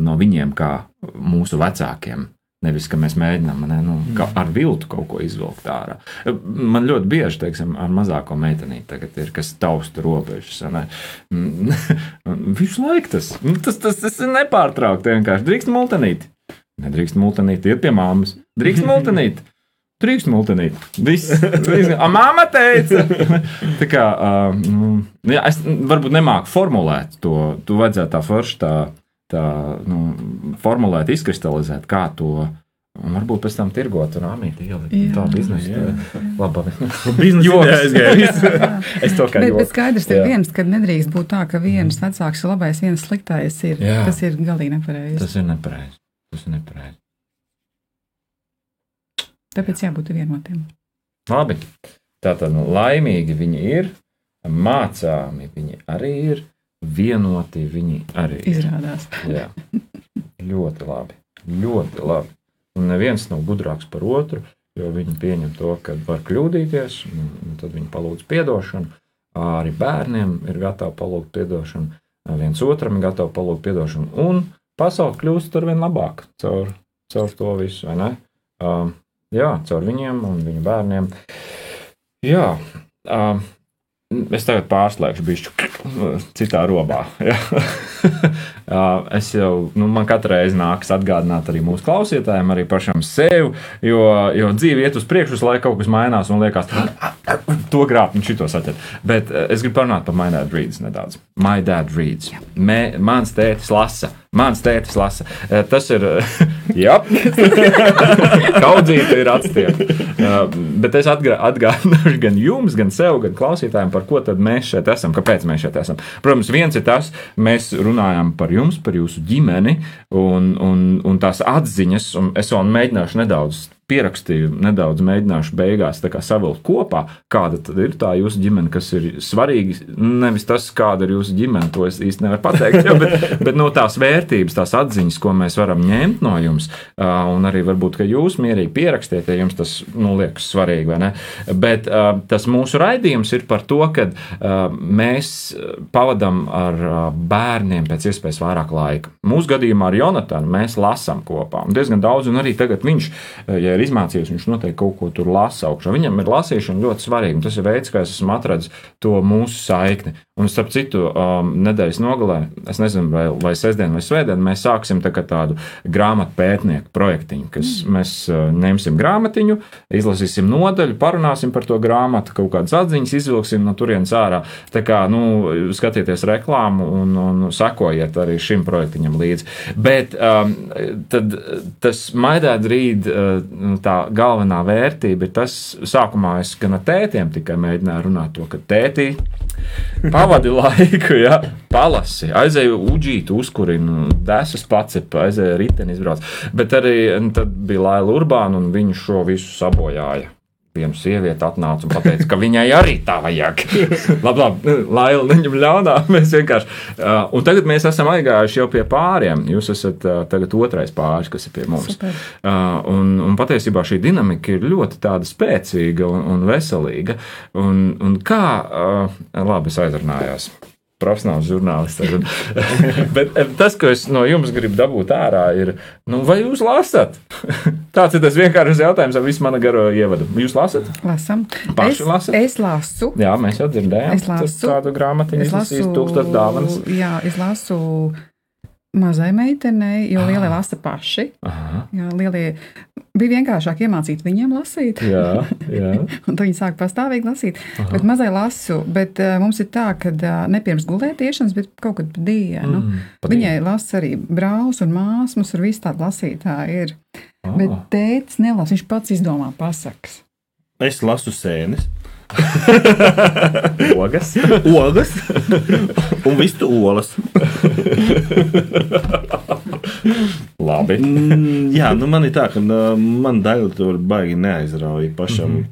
no viņiem kā mūsu vecākiem. Nevis, ka mēs mēģinām ne, nu, ka ar viltu kaut ko izvilkt ārā. Man ļoti bieži, teiksim, ar mazāko meitenīti tagad ir, kas tausta robežas. ne. Visu laiku tas, nu, tas, tas, tas ir nepārtraukti. Vienkārši drīkst multenīt. Nedrīkst multenīt, iet pie māmas. Drīkst multenīt. Drīkst multenīt. Viss. Viss. A, Māma teica. tā kā, uh, nu, jā, es varbūt nemāku formulēt to. Tu vajadzētu tā forši tā, tā nu, formulēt, izkristalizēt, kā to. Un varbūt pēc tam tirgot un rāmīt ielikt. Jā. Tā biznesa. Laba. Biznesa Joks. viss. es to kā Bet, bet skaidrs ir Jā. viens, ka nedrīkst būt tā, ka viens vecāks ir labais, viens sliktais ir. Jā. Tas ir galīgi nepareizi. Tas ir nepareizi. Tas ir nepareizi. Tāpēc jābūt vienotiem. Labi. Tātad nu, laimīgi viņi ir, mācāmi viņi arī ir, vienoti viņi arī. Izrādās. Jā. Ļoti labi. Ļoti labi. Un neviens nav gudrāks par otru, jo viņi pieņem to, ka var kļūdīties, un, un tad viņi palūdz atdošanu. Arī bērniem ir gatavi palūgt atdošanu, viens otram ir gatavi palūgt atdošanu. Un pasaule kļūst ar vien labāk caur, caur to visu, vai ne? Um, jā, caur viņiem un viņu bērniem. Jā, um, es tagad pārslēgšu bišķi citā robā. Jā, es jau, nu, man katru reizi nākas atgādināt arī mūsu klausītājiem, arī pašam sev, jo, jo dzīve iet uz priekšu, laiku kaut kas mainās un liekas, to grābt un šito saķert. Bet eh, es gribu parunāt par My Dad Reads nedaudz. My Dad Reads. Mē, mans tētis lasa. Mans tētis lasa. Eh, Tas ir. Jā, kaudzīte ir atstiepta. Bet es atgā- atgādināšu gan jums, gan sev, gan klausītājiem, par ko mēs šeit esam, kāpēc mēs šeit esam. Protams, viens ir tas, mēs runājam par jums, par jūsu ģimeni un, un, un tās atziņas, un es vēl mēģināšu nedaudz pierakstīju, nedaudz mēģināšu beigās savilkt kopā, kāda tad ir tā jūsu ģimene, kas ir svarīga. Nevis tas, kāda ir jūsu ģimene, to es īsti nevaru pateikt, ja, bet, bet no tās vērtības, tās atziņas, ko mēs varam ņemt no jums, un arī varbūt, ka jūs mierīgi pierakstiet, ja jums tas nu, liekas svarīgi? Bet tas mūsu raidījums ir par to, ka mēs pavadām ar bērniem pēc iespējas vairāk laika. Mūsu gadījumā ar Jonatanu mēs lasām kopā, diezgan daudz, un arī tagad viņš, ja ir izmācījies, viņš noteikti kaut ko tur lasa augšā. Viņam ir lasīšana ļoti svarīga. Tas ir veids, kā es esmu atradzis to mūsu saikni. Un, starp citu, um, nedēļas nogalē, es nezinu, vai, vai sestdien vai svētdien, mēs sāksim tā tādu grāmatu pētnieku projektiņu, kas mm. mēs uh, ņemsim grāmatiņu, izlasīsim nodaļu, parunāsim par to grāmatu, kaut kādas atziņas izvilksim no turienes ārā. Tā kā, nu, skatieties reklāmu un, un sekojiet arī šim projektiņam līdzi. Bet um, tad tas maidē drīd, uh, tā galvenā vērtība ir tas, sākumā es gan ar tētiem tikai mēģināju runāt to, ka tētī pavadi laiku, ja, palasi, aizēju uģīt, uzkurinu, desas pacepa, aizēju riteni izbrauc. Bet arī tad bija Laila Urbāna un viņu šo visu sabojāja viena sieviete atnāca un teica, ka viņai arī tā vajag. labi, labi, Laila, neņem ļaunā. Mēs vienkārši. Uh, un tagad mēs esam aizgājuši jau pie pāriem. Jūs esat uh, tagad otrais pāris, kas ir pie mums. Super. Uh, un, un patiesībā šī dinamika ir ļoti tāda spēcīga un, un veselīga. Un, un kā, uh, labi, es aizrunājos profesionāls žurnālists. Bet tas, ko es no jums gribu dabūt ārā, ir, nu, vai jūs lasat? Tāds ir tas vienkāršs jautājums ar visu manu garo ievadu. Jūs lasat? Lasam. Paši es, lasat? Es lasu. Jā, mēs jau dzirdējām. Es lasu. Tādu grāmatiņu izlasīs tūkstoš dāvanas. Jā, es lasu mazai meitenei, jo lielie Ah. lasa paši. Aha. Jā, lielie bija vienkāršāk iemācīt viņiem lasīt. Jā, jā. Un tad viņi sāk pastāvīgi lasīt. Aha. Bet mazai lasu, bet uh, mums ir tā, ka uh, ne pirms gulētiešanas, bet kaut kad pa dienu. Mm, pa Viņai lasa arī brālis un māsas, mums ir visi tādi lasītāji. Ir. Ah. Bet tēvs nelasa, viņš pats izdomā pasakas. Es lasu sēnes, Ogas. ogas un visu olas. Labi. Mm, jā, nu man ir tā, ka uh, man daļa tur baigi neaizrauja pašam. Mm -hmm.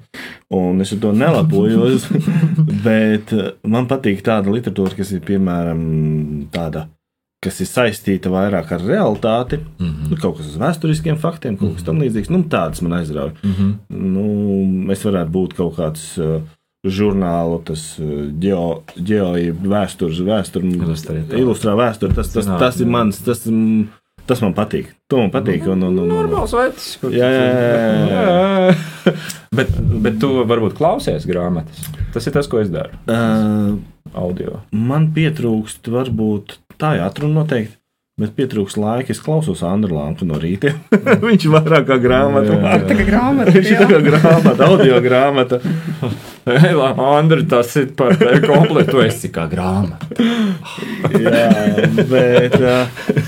Un es ar to nelapojos, bet uh, man patīk tāda literatūra, kas ir piemēram tāda, kas ir saistīta vairāk ar realitāti. Mm -hmm. nu, kaut kas uz vēsturiskiem faktiem, kaut kas tam līdzīgs. Nu, tādas man aizrauja. Mm -hmm. Nu, es varētu būt kaut kāds uh, žurnālu, tas uh, geo, geo vēstures, vēsturi, Ilustrē vēsturi. Tas, tas, Zinātnē. tas ir mans, tas, mm, tas man patīk. To man patīk. Un, un, un, un, veids. Jā, jā, jā, jā. jā. bet, bet tu varbūt klausies grāmatas. Tas ir tas, ko es daru. Uh, Audio. man pietrūkst, varbūt tā ir atruna noteikti. Bet pietrūkst laika. Es klausos Andru Lampu no rīta. Viņš ir vairāk kā grāmata. Jā, jā. Tā kā grāmata. Viņš ir jā. kā grāmata, audio grāmata. Andri, tas ir par tevi kompletu. Tu esi kā grāmata. Jā, bet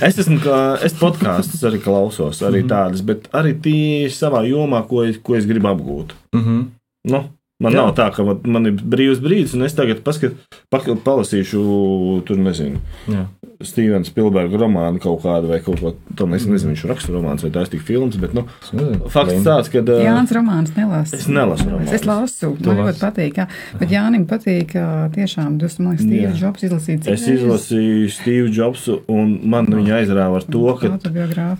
es esmu, es podkāstus arī klausos, arī tādas, bet arī tieši savā jomā, ko es, ko es gribu apgūt. Mm -hmm. Nu, man Jā. Nav tā, ka man, man ir brīvs brīdis, un es tagad paskat, pak, palasīšu, tur nezinu, Jā. Stevena Spilberga romānu kaut kādu vai kaut ko tādu. Es nezinu, viņš raksta romāns vai tā ir tik filmas, bet nu, fakts tāds, ka. Jānis Romāns nelasa. Es nelasu romānus. Es lasu, man ļoti patīk. Jā. Bet Jānim patīk, tiešām, tas man liekas, Steve. Jobs izlasīt. Es izlasīju Steve Jobsu, un man viņa aizrāva ar to, ka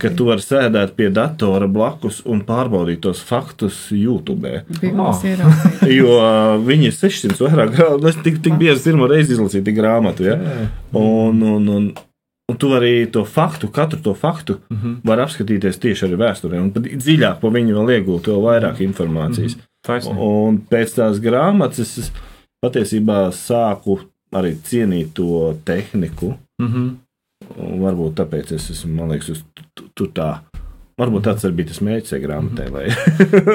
ka tu vari sēdēt pie datora blakus un pārbaudīt tos faktus YouTube. Bībeles ieraudzīt. Jo uh, viņi ir 600 vairāk grāmatu. Es tik, tik bieži pirmo reizi izlasīju tik grāmatu. Ja? Un, un, un, un tu vari to faktu, katru to faktu, mm Mhm. -hmm. var apskatīties tieši arī vēsturē. Un dziļāk par viņu vēl iegūt vēl vairāk informācijas. Mm -hmm. Un pēc tās grāmatas es patiesībā sāku arī cienīt to tehniku. Mhm. Un varbūt tāpēc es esmu, man liekas, uz tu- tur tā. Varbūt tāds arī bija tas mērķis grāmatai. Lai,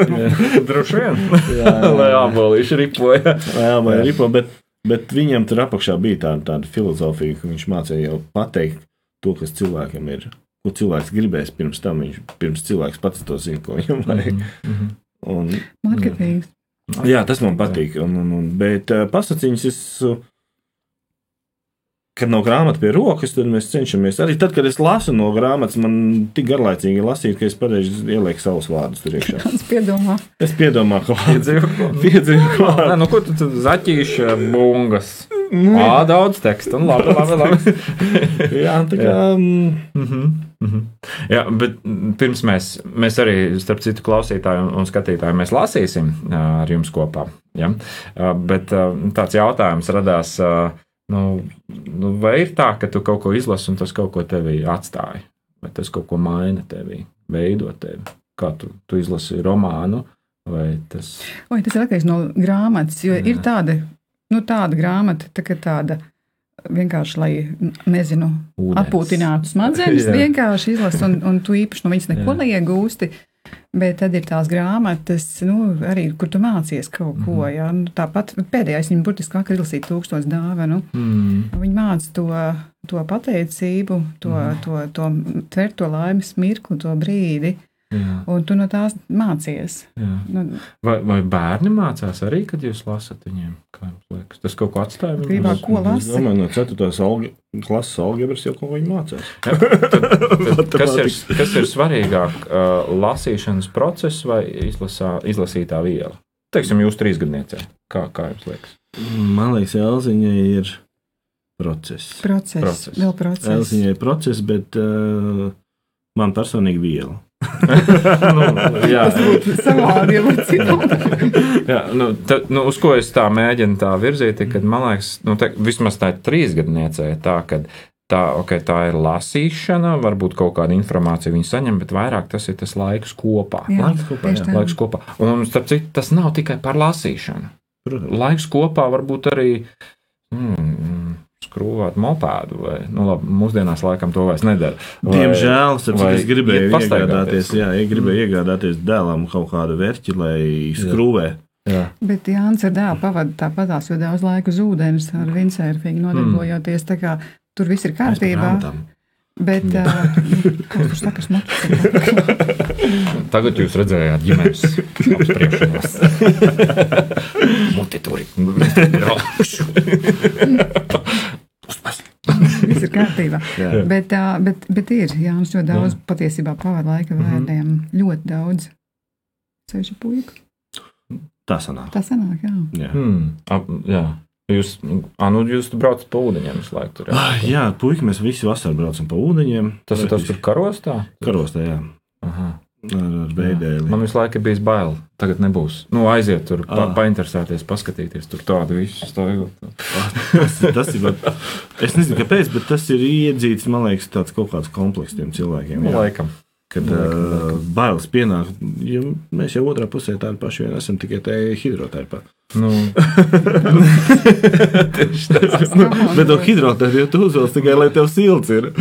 Droši vien. jā, Lai abolīši ripoja. jā, vai ripo, bet, bet viņam tur apakšā bija tā, tāda filozofija, ka viņš mācīja jau pateikt to, kas cilvēkam ir. Ko cilvēks gribēs pirms tam, viņš pirms cilvēks pats to zina, ko viņam vajag. Mhm. Un, Marketings. jā, tas man patīk. Un, un, un, bet uh, pasakiņas es. Uh, kad nav grāmata pie rokas, tad mēs cenšamies. Arī tad, kad es lasu no grāmatas, man tik garlaicīgi lasīt, ka es pareizi ielieku savus vārdus tur iekšā. Es piedomāju, Es piedomāju, ka Piedzīvo- piedzīvoju Nē, nu, ko tu zaķīši, bungas? Ā, daudz teksta. Nu, labi, labi, labi. Jā, tā kā. mm, Mhm, mhm. Jā, bet mm, pirms mēs, mēs arī, starp citu, klausītājiem un skatītājiem, mēs lasīsim ā, ar jums kopā. Ja? Ā, Bet tāds jautājums radās, nu, nu, vai ir tā, ka tu kaut ko izlasi un tas kaut ko tevī atstāja? Vai tas kaut ko maina tevī, veido tevi? Kā tu, tu izlasi romānu? Vai tas Oi, tas ir atkarīgs no grāmatas, jo Jā. ir tāda, nu, tāda grāmata, tā kā tāda vienkārši, lai, nezinu, ūdens? atpūtinātu smadzenes, vienkārši izlasi, un, un tu īpaši no viņas neko neiegūsti. Bet tad ir tās grāmatas, nu, arī, kur tu mācies kaut ko. Mhm. Ja? Nu, tāpat pēdējais viņa burtiski kā izlasīt tūkstotis dāvanu. Mm. Viņa māca to, to pateicību, to, Mhm. to, to tvert to laimes mirkli, to brīdi, Jā, un tu no tās mācies. Nu, Vai, vai bērni mācās arī, kad jūs lasat viņiem? Kā jums liekas? Tas kaut ko atstāja viņiem? Gribā, ko Es lasi? domāju, no 4. Alge, klases algebras jau ko viņi mācās. Tad, kas, ir, kas ir svarīgāk, uh, lasīšanas process vai izlasā, izlasītā viela? Teiksim, jūs trīsgadniecē. Kā, kā jums liekas? Man liekas, Elziņai ir process. process, Process. process. vēl process. Elziņai ir process, bet uh, man personīgi viela. Nu, jā, savādi, jā, nu, ta, nu, uz ko es tā mēģinu tā virzīt, ir, kad man liekas, nu, te, vismaz tā ir trīsgadniecē, tā, kad tā, okay, tā ir lasīšana, varbūt kaut kāda informācija viņa saņem, bet vairāk tas ir tas laiks kopā. Jā, Laiks kopā, jā. tā. Laiks kopā. Un, starp citu, tas nav tikai par lasīšanu. Protams. Laiks kopā var būt arī mm, skrūvēt mopēdu, vai nu, labi, mūsdienās laikam to vairs nedara. Vai- Diemžēl, vai es gribēju iegādāties, jā, es gribēju iegādāties dēlam kaut kādu vērķi, lai skrūvē. Jā. Bet Jānis ar dēlu pavadīja tāpatās, jo daudz laika uz ūdens ar windsurfingu nodarbojoties. tā kā Tur viss ir kārtībā. Bet, uh, kā kurš saka, smutīgi. Tagad jūs redzējāt ģimenes apspriešanos. Muti tur ir Jā. Bet, bet, bet ir Jānis ļoti daudz patiesībā pavada laika Mhm. vērtiem. Ļoti daudz. Ceļš puika. Tā sanāk. Tā sanāk, jā. Jā. Hmm, ap, jā. Jūs, a, nu, jūs braucat pa ūdeņiem visu laiku. Tur, jā. Ah, jā, puiši, mēs visi vasarā braucam pa ūdeņiem. Tas ir tas, kur karostā? karostā, jā. Aha. Veidēli. Man visu laiku bijis bail. Tagad nebūs. Nu, aiziet tur, pa, Ah. painteresēties, paskatīties. Tur tādu visu stāvot. Tas, tas ir. bet- Es nezinu, kāpēc, bet tas ir iedzīts, man liekas, tāds kaut kāds komplekss tiem cilvēkiem. Nu, jā. laikam. Kad uh, bailes pienāk, jo mēs jau otrā pusē tādi paši vien esam, tikai tā hidroterapija. Nu, Bet to hidroterapiju jau tu uzvelc tikai, lai tev silts ir,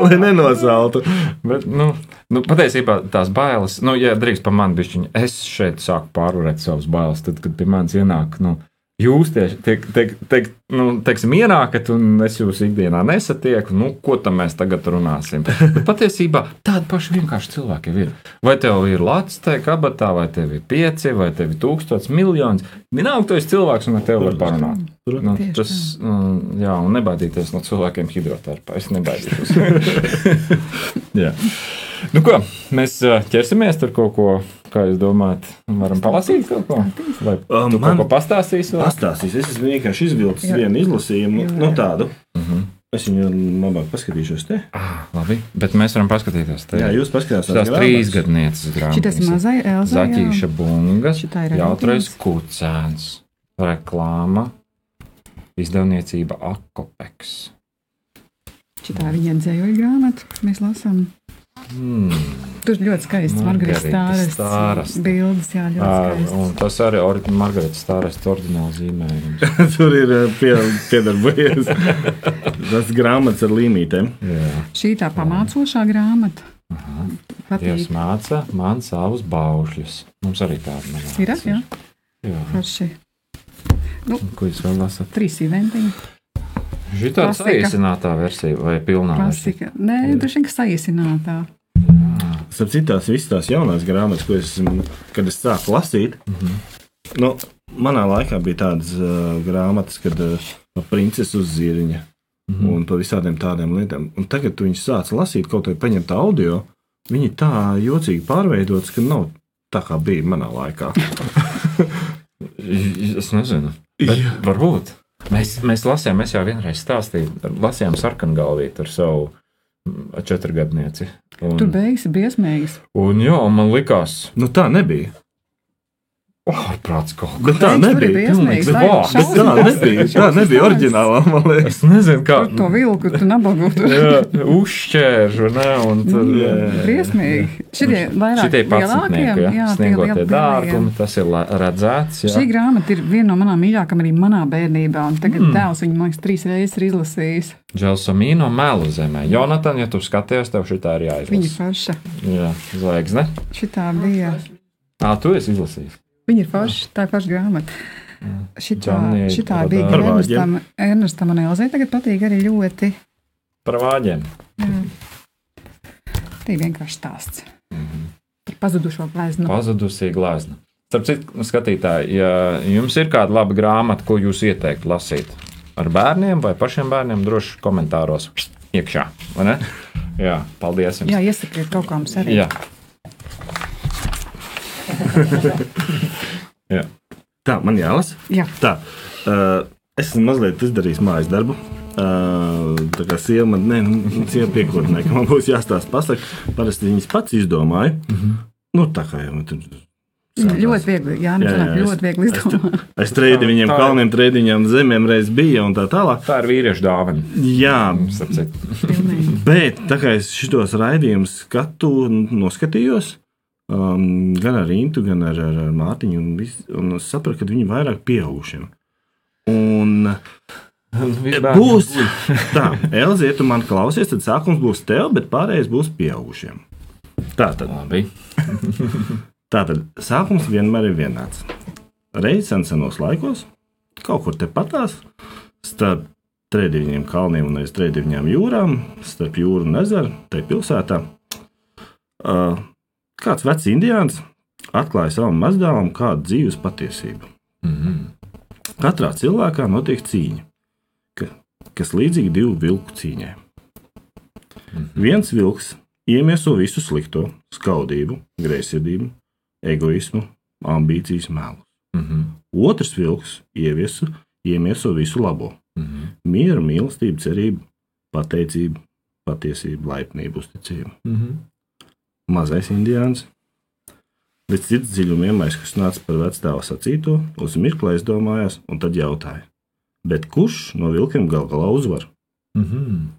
lai nenosaltu. bet, nu, nu, patiesībā tās bailes, nu, ja drīkst pa mani bišķiņu, es šeit sāku pārvarēt savas bailes, tad, kad pie manis ienāk, nu, jūs tieši, tiek, tiek, tiek, nu, teiksim, ienākat, un es jūs ikdienā nesatieku, nu, ko tam mēs tagad runāsim. Bet patiesībā tādi paši vienkārši cilvēki ir. Vai tev ir lats tajā kabatā, vai tev ir pieci, vai tev ir tūkstots, miljons. Vienalga, tu esi cilvēks, un ar tevi var parunāt. Nu, tas, mm, jā, un nebaidīties no cilvēkiem hidroterapā. Es nebaidīšos. jā. Nu, ko, mēs ķersimies tur kaut ko, kā jūs domājat, varam palasīt kaut ko? Vai Um, man- kaut ko pastāstīsi? vēl? Pastāstīs, es esmu vienkārši izvilcis Jā. vienu izlasījumu, Jā. no tādu. Mhm. Es viņu labāk paskatīšos te. Ah, labi, bet mēs varam paskatīties. Te. Jā, jūs paskatieties, Tās trīs gadnieces grāmatas. Šitas mazai Elzai. jā. Zaķīša bungas, Šitā ir jautrais kucēns, reklāma, izdevniecība Akopeks. Šitā viņa dzējoļa grāmata, mēs lasām. Hmm. Tur ļoti skaists Margaritas Margarita stāras bildes, jā, ļoti Ā, skaists. Un tas arī ir Margaritas Stāras oriģināls zīmējums. Tur ir uh, pie, piedarbojies. Tas grāmatas ar līmītēm. Jā. Šī tā pamācošā grāmata. Dievs Patīk. māca man savus baušļus. Mums arī tāda nav. Ir, jā, jā. forši. Ko jūs vēl lasat? Trīs eventiņi. Šī tāda saīsinātā versija vai pilnā versija? Klasika. Nē, droši vien, ka saīsinātā. Starp citu, tās visas tās jaunās grāmatas, ko es, kad es sāku lasīt, mm Mhm. -hmm. nu, manā laikā bija tādas uh, grāmatas, kad uh, princese uz zirņa. mm. un par visādiem tādiem lietām. Un tagad tu viņus sāc lasīt, kaut vai paņemt audio, viņi tā jocīgi pārveidots, ka nav tā kā bija manā laikā. Es nezinu. Bet varbūt. Mēs, mēs lasījām, es jau vienreiz stāstīju, lasījām sarkangalvīti ar savu četrgadnieci. Un, Tur beigas briesmīgas. un jā, un man likās, Nu, tā nebija. Ārprāts kaut kas. Bet tā nebija. pilnīgs Tā vārds. Bet tā nebija. Tā nebija oriģinālā, man liekas. Es nezinu, kā. Tur to vilku, tu nabagu uzšķēršu, ne, un tur. Jā. Briesmīgi. Šitie vairāk Šitie lielākie, jā, jā, tie sniegotie dārgumi, tas ir redzēts. Šī Jā. grāmata ir viena no manām mīļākajām arī manā bērnībā. un Tagad Mm. tēvs viņu, man liekas, trīs reizes ir izlasījis. Dželsomīno melu zemē. Jonatan, ja tu skaties, tev šī tā ir Viņa jāizlasa. forša. Jā, zvaigzne. Šitā bija. Ā, tu esi izlasījis. Viņa ir forša. Tā ir forša grāmata. Šitā, Džanija šitā bija. Ernestam, Ernestam un Elzai. Tagad patīk arī ļoti. Par vāģiem. Jā. Tā ir vienkārši stāsts. Par pazudušo gleznu. Pazudusī glezna. Starp citu, skatītāji, ja jums ir kāda laba grāmata, ko jūs ieteiktu lasīt ar bērniem vai pašiem bērniem, droši komentāros iekšā. vai ne? Jā, paldies jums. Jā, iesakiet kaut kā mums arī. Jā. Jā. Tā, man jālasa. Jā. Tā, uh, es esmu mazliet izdarījis mājas darbu. Uh, tā kā sieva man, ne, nu, sieva piekurnē, ka man būs jāstāsta pasaka. Parasti viņas pats izdomāja. Mm Mhm. -hmm. Nu, tā kā jau man tur. Ļoti viegli. Jā, nu, Jā, jā, es- ļoti viegli izdomāt. Es trēdu viņiem Tā ir. kalniem, trēdiņām, zemēm reiz bija un tā tālāk. Tā ir vīriešu dāvana. Jā, bet tā kā es šitos raidījumus skatu, noskatījos, um, gan ar Intu, gan ar, ar, ar Mārtiņu, un, vis, un es sapratu, ka viņi ir vairāk pieaugušiem. Un būs tā, Elze, ja tu man klausies, tad sākums būs tev, bet pārējais būs pieaugušiem. Tā tad. Labi. Tātad sākums vienmēr ir vienāds. Reizes sen senos laikos, kaut kur tepatās, starp trījiem kalniem un aiz trījiem jūrām, starp jūru un ezeru, tajā pilsētā, uh, kāds vecs indiāns atklāja savam mazdēlam kādu dzīves patiesību. Mhm. Katrā cilvēkā notiek cīņa, ka, kas līdzīga divu vilku cīņai. Viens vilks iemieso visu slikto, skaudību, greizsirdību, egoismu, ambīcijas, melu. Mhm. Otrs vilks ieviesu, iemieso visu labo Mhm. - mieru, mīlestību, cerību, pateicību, patiesību, laipnību, uzticību. Mhm. Mazais indiāns. Līdz cits dziļumiem aizkustināts par vecāta sacīto, uz mirkli aizdomājās un tad jautāja: Bet kurš no vilkiem gal galā uzvar? Mhm.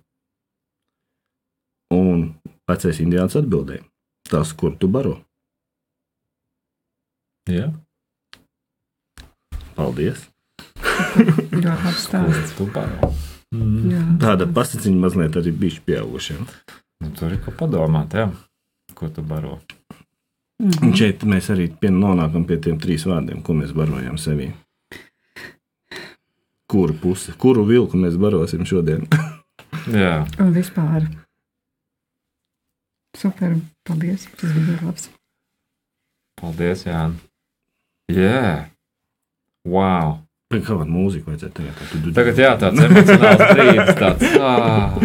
Un vecais indiāns atbildēja: Tas, kur tu baro. Jā, Paldies! Ļoti labs stāsts. Mhm. Tāda pasakiņa mazliet arī bija pieaugušiem. Nu, tur ir ko padomāt, jā. Ko tu baro? Mhm. Un šeit mēs arī pie- nonākam pie tiem trīs vārdiem, ko mēs barojam sevī. Kuru pusi, kuru vilku mēs barosim šodien? Jā, Un vispār. Super, paldies. Tas bija ļoti labs. paldies, Jā. Jā, wow. Pēc kāda mūzika vajadzēja tagad? Tā, tu, tu, Tagad jā, tāds emocionāls brīdis. Tāds, ah,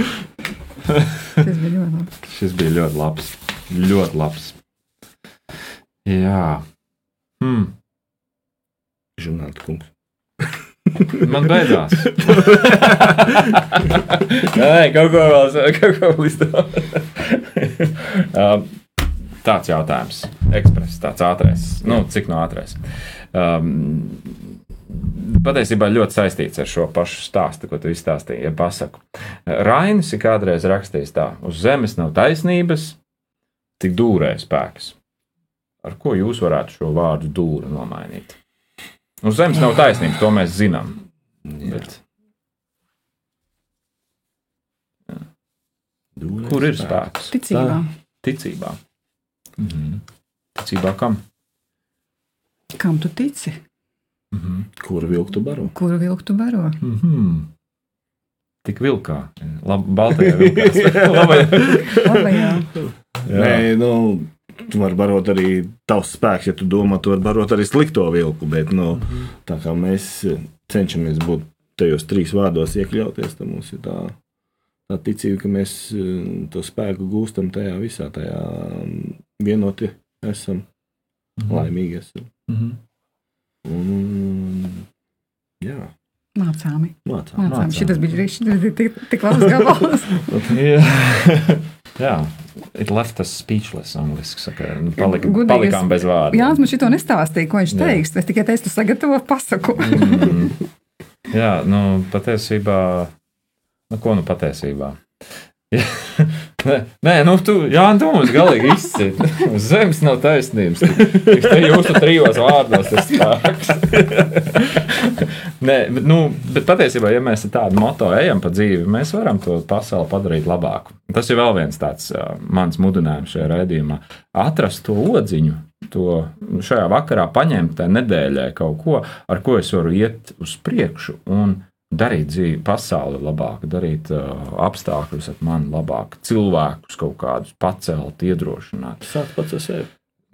Tas bija ļoti labi. šis bija ļoti labs. Ļoti labs. Jā. Hmm. Žurnāla kungs. Man beidzās. Nē, kaut ko vēl, kaut ko vēl izdomāt. um, tāds jautājums. Ekspress, tāds ātrais. Nu, cik no ātrais? Um, patiesībā ļoti saistīts ar šo pašu stāstu, ko tu izstāstīji. Ja pasaku. Rainis ir kādreiz rakstījis tā: uz zemes nav taisnības, tik dūrē spēks. Ar ko jūs varētu šo vārdu dūri nomainīt? Uz zemes nav taisnības, to mēs zinām. Bet Dūrēs kur ir spēks. spēks? Ticībā. Ticībā. Mhm. Ticībā kam? Kam tu tici? Mhm. Kuru vilku tu baro? Kuru vilku tu baro? Mhm. Tik vilkā, labi, baltajā vilkā. Labajā. Labajā. Nē, nu, tu vari barot arī tavs spēks, ja tu domā, tu vari barot arī slikto vilku, bet nu, tā kā mēs cenšamies būt tajos trīs vārdos iekļauties, tad mums ir tā, tā ticība, ka mēs eh, to spēku gūstam tajā visā, tajā mm, vienoti esam, Mhm. laimīgi esam. Mhm. Un, un, jā, Mācāmi. mācām. Mācām. Mācām. Šitas bija tik, tik labs gabals. Jā, jā. It left us speechless, angliski saka. Nu, Palika, Gudīgi, palikām bez vārdiem. Jānis man šito nestāstīja, ko viņš Jā. teiks. Es tikai teicu, sagatavo pasaku. Mm. Jā, nu, patiesībā, nu, ko nu patiesībā? Nē, nē, nu, tu, Jā, tu mums galīgi izcīt. Uz zemes nav taisnības. Tik te jūsu trijos vārdos tas spēks. Nē, bet, nu, bet patiesībā, ja mēs tādu moto ejam pa dzīvi, mēs varam to pasauli padarīt labāku. Tas ir vēl viens tāds uh, mans mudinājums šajā raidījumā. Atrast to odziņu, to šajā vakarā paņemt tajā nedēļā kaut ko, ar ko es varu iet uz priekšu un darīt dzīvi, pasauli labāku, darīt uh, apstākļus ap mani labāk, cilvēkus kaut kādus pacelt, iedrošināt. Sāc pats ar sevi.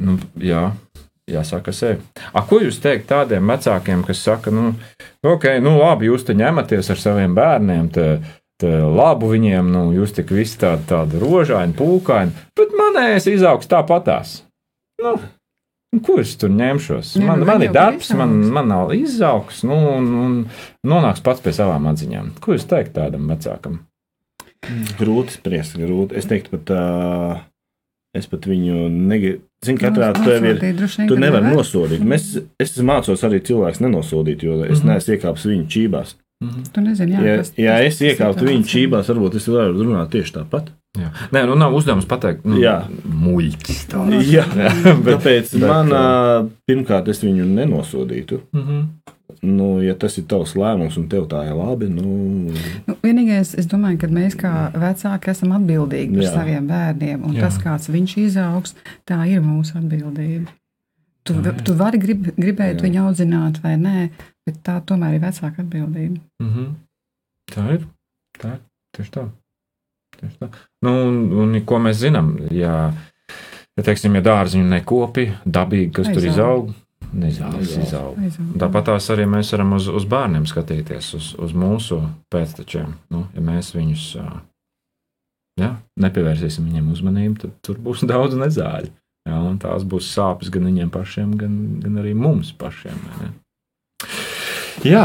Nu, jā, jāsaka sevi. A, ko jūs teikt tādiem vecākiem, kas saka, nu, ok, nu labi, jūs te ņematies ar saviem bērniem, te, te labu viņiem, nu, jūs tik visi tādi, tādi rožaini, pūkaini, bet manējais izaugs tāpatās. Nu, nu, ko es tur ņemšos? Jā, Man, nu, man viņi ir darbs, man, man nav izaugs, nu, un, un nonāks pats pie savām atziņām. Ko jūs teikt tādam vecākam? Grūti spriest, grūti. Es teiktu, pat uh, es pat viņu negribu. Zinu, katrā tev ir. Vien, Tu nevari nevar. nosodīt. Mēs, es mācos arī cilvēks nenosodīt, jo es Mhm. neesmu iekāpis viņu čībās. Tu nezini, jā, Ja, kas- ja es iekāptu viņu čībās, varbūt es varu runāt tieši tāpat. Jā. Nē, nu nav uzdevums pateikt, nu, Jā. muļķis. tā. Jā, bet- tāpēc man pirmkārt es viņu nenosodītu. Mhm. Nu, ja tas ir tavs lēmums un tev tā ir labi, nu, Nu, vienīgais, es domāju, ka mēs kā vecāki esam atbildīgi par Jā. saviem bērniem. Un Jā. tas, kāds viņš izaugs, tā ir mūsu atbildība. Tu, tu vari grib, gribēt Jā. viņu audzināt vai nē, bet tā tomēr ir vecāka atbildība. Mhm. Tā ir. Tā ir. Tieši tā. Tā. Nu, un, un ko mēs zinām? Ja, ja, teiksim, ja dārziņu nekopi, dabīgi, kas tur Aizaug. izaug, nezāles Aizaug. izaug. Aizaug. Tāpat tās arī mēs varam uz, uz bērniem skatīties, uz, uz mūsu pēctečiem. Nu, ja mēs viņus jā, nepievērsīsim viņiem uzmanību, tad tur būs daudz nezāļu. Un tās būs sāpes gan viņiem pašiem, gan, gan arī mums pašiem. vai ne? Jā,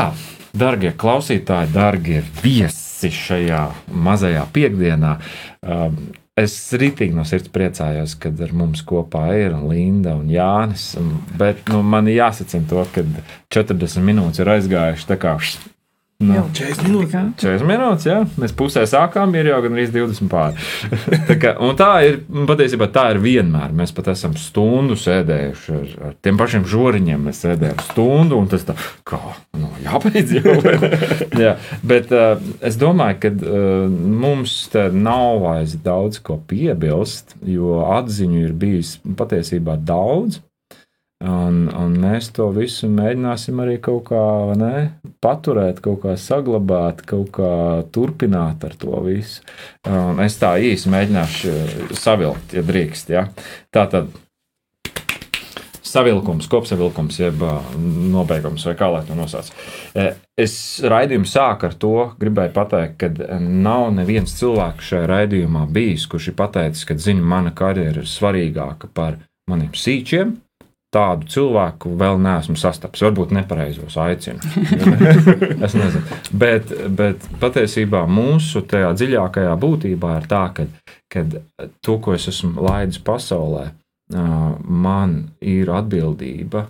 darbie klausītāji, darbie viesi šajā mazajā piekdienā. Um, Es rītīgi no sirds priecājos, kad ar mums kopā ir Linda un Jānis. un- Bet nu, man jāsacina to, ka 40 minūtes ir aizgājušas. tā kā, Nu, Jau 40 minūtes. Tikā. 40 minūtes, jā. Mēs pusē sākām, ir jau gandrīz 20 pāri. tā kā, un tā ir patiesībā tā ir vienmēr. Mēs pat esam stundu sēdējuši ar, ar tiem pašiem žoriņiem. Mēs sēdējām stundu, un tas tā kā nu, jābeidz jau. jā, bet uh, es domāju, ka uh, mums nav vairs daudz ko piebilst, jo atziņu ir bijis patiesībā daudz. Un, un mēs to visu mēģināsim arī kaut kā ne, paturēt, kaut kā saglabāt, kaut kā turpināt ar to visu. Un es tā īsi mēģināšu savilkt, ja drīkst. Ja? Tā tad savilkums, kopsavilkums, jeb ā, nobeigums, vai kā lai to nosauc. E, Es raidījumu sāku ar to, gribēju pateikt, ka nav neviens cilvēks šajā raidījumā bijis, kurš ir pateicis, ka, zini, mana karjera ir svarīgāka par maniem sīčiem. Tādu cilvēku vēl neesmu sastapis. Varbūt nepareizos aicinu. es nezinu. Bet, bet patiesībā mūsu tajā dziļākajā būtībā ir tā, ka kad to, ko es esmu laidis pasaulē, man ir atbildība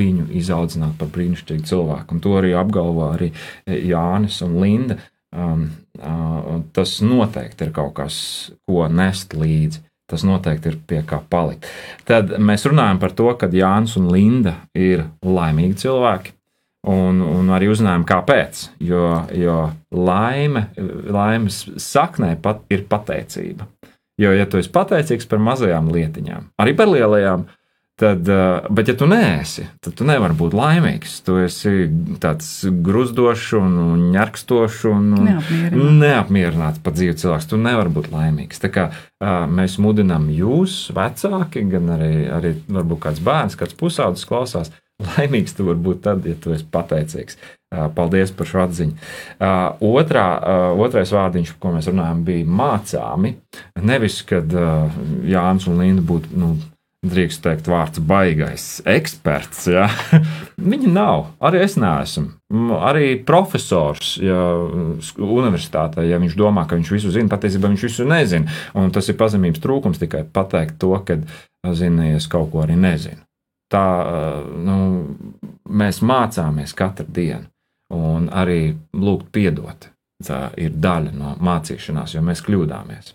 viņu izaudzināt par brīnišķīgu cilvēku. Un to arī apgalvo arī Jānis un Linda. Um, uh, tas noteikti ir kaut kas, ko nest līdzi. Tas noteikti ir pie kā palikt. Tad mēs runājam par to, ka Jānis un Linda ir laimīgi cilvēki. Un, un arī uzzinājām, kāpēc. Jo, jo laime, laimes saknē pat ir pateicība. Jo, ja tu esi pateicīgs par mazajām lietiņām, arī par lielajām, tad, uh, bet ja tu neesi, tad tu nevari būt laimīgs. Tu esi tāds gruzdošs un ņērkstošs un, Neapmierināts. neapmierināts par dzīvi cilvēks. Tu nevari būt laimīgs. Tā kā uh, mēs mudinām jūs, vecāki, gan arī, arī varbūt kāds bērns, kāds pusaudzis klausās, laimīgs tu vari būt tad, ja tu esi pateicīgs. Uh, Paldies par šo atziņu. Otrā, otrais vārdiņš, par ko mēs runājam, bija mācāmi. Nevis, kad Jānis un Linda būtu, nu, drīkst teikt, vārds baigais eksperts. Ja? Viņi nav. Arī es neesmu. Arī profesors ja, universitātē, ja viņš domā, ka viņš visu zina, patiesībā viņš visu nezina. Un tas ir pazemības trūkums tikai pateikt to, ka, zini, es kaut ko arī nezinu. Tā nu, mēs mācāmies katru dienu, un arī lūgt piedot. Tā ir daļa no mācīšanās, jo mēs kļūdāmies.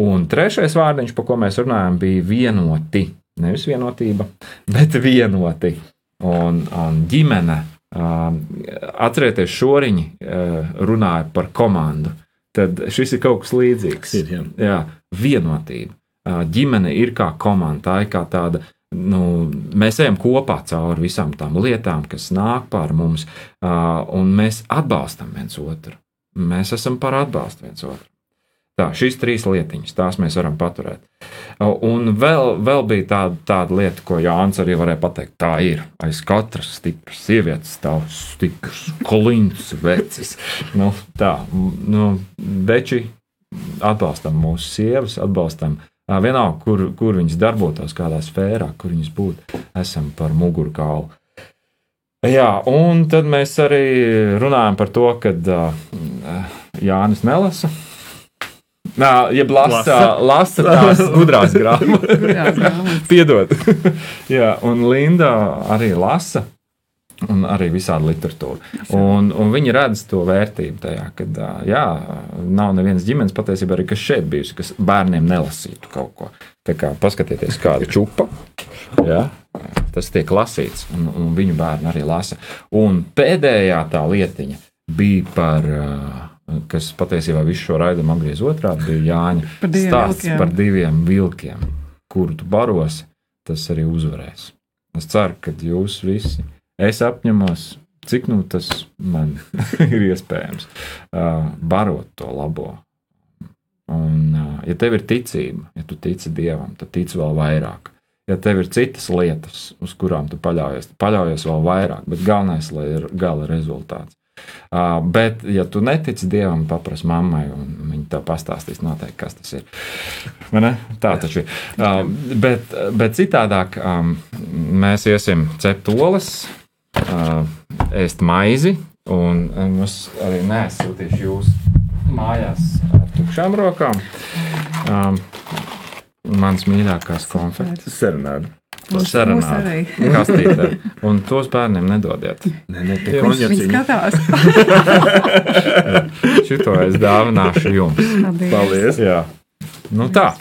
Un trešais vārdiņš, par ko mēs runājam, bija vienoti. Nevis vienotība, bet vienoti. Un, un ģimene, um, atcerieties, šoriņi uh, runāja par komandu. Tad šis ir kaut kas līdzīgs. Ir, jā. Jā, vienotība. Uh, Ģimene ir kā komanda, tā ir kā tāda. Nu, mēs ejam kopā cauri visām tām lietām, kas nāk pār mums, uh, un mēs atbalstam viens otru. Mēs esam par atbalstu viens otru. Tā, šīs trīs lietiņas, tās mēs varam paturēt. Un vēl, vēl bija tāda, tāda lieta, ko Jānis arī varēja pateikt. Tā ir. Aiz katras stipras sievietes stāv stiprs, kolīns, vecis. Nu, tā, nu, veči atbalstam mūsu sievas, atbalstam vienalga, kur, kur viņas darbotos, kādā sfērā, kur viņas būtu. Esam par mugurkaulu. Jā, un tad mēs arī runājam par to, ka uh, Jānis nelasa. Nā, jeb lasa, lasa. lasa tās gudrās grāmatas. Piedod. Jā, un Linda arī lasa. Un arī visādi literatūra. Un, un viņi redz to vērtību tajā, ka jā, nav nevienas ģimenes patiesībā arī, kas šeit bijusi, kas bērniem nelasītu kaut ko. Tā kā paskatieties, kāda čupa. Jā, tas tiek lasīts, un, un viņu bērni arī lasa. Un pēdējā tā lietiņa bija par, ā, kas patiesībā visu šo raidumu apgriez otrādi, bija Jāņa Par stāsts vilkiem. par diviem vilkiem, kuru tu barosi, tas arī uzvarēs. Es ceru, ka jūs visi, es apņemos, cik nu tas man ir iespējams, uh, barot to labo. Un, uh, ja tev ir ticība, ja tu tici Dievam, tad tici vēl vairāk. Ja tev ir citas lietas, uz kurām tu paļaujies, tad paļaujies vēl vairāk, bet galvenais, ir gala rezultāts. Uh, bet, ja tu netici Dievam, paprasti mammai, un viņa tev pastāstīs noteikti, kas tas ir. Tā taču ir. Uh, bet, bet citādāk um, mēs iesim cept olas, uh, ēst maizi, un um, es arī nesūtīšu jūs mājās ar tukšām rokām. Um, mans mīļākās konfektes. Serenādi. Mums- Sarunāt. mums arī. Kastītē. Un tos bērniem nedodiet. Nē, nē, tie Jums- Viņi konjaciņi. skatās. Šito es dāvināšu jums. Paldies. Jā. Nu tā.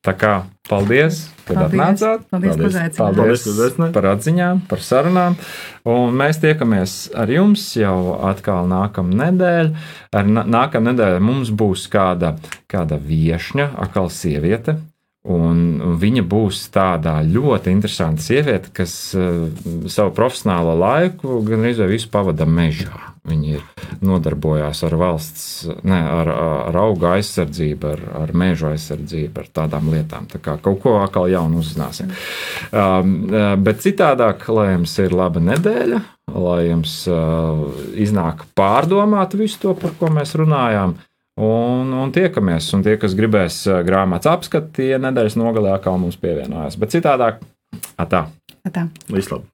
Tā kā paldies, ka Paldies. atnācāt. Paldies, Paldies. paldies. Paldies, par atziņām, par sarunām. Un mēs tiekamies ar jums jau atkal nākamā nedēļa. Nākamā nedēļa mums būs kāda, kāda viesņa, atkal sieviete. Un viņa būs tāda ļoti interesanta sieviete, kas uh, savu profesionālo laiku gan arī visu pavada mežā. Viņa ir nodarbojās ar valsts, ne, ar, ar auga aizsardzību, ar, ar meža aizsardzību, ar tādām lietām. Tā kā kaut ko atkal jaunu uzzināsim. Um, uh, bet citādāk, lai jums ir laba nedēļa, lai jums uh, iznāk pārdomāt visu to, par ko mēs runājām. Un, un tiekamies. Un tie, kas gribēs eh, grāmatas apskatīt, tie nedēļas nogalē atkal mums pievienojas. Bet citādi - tā. Atā. Vislabāk!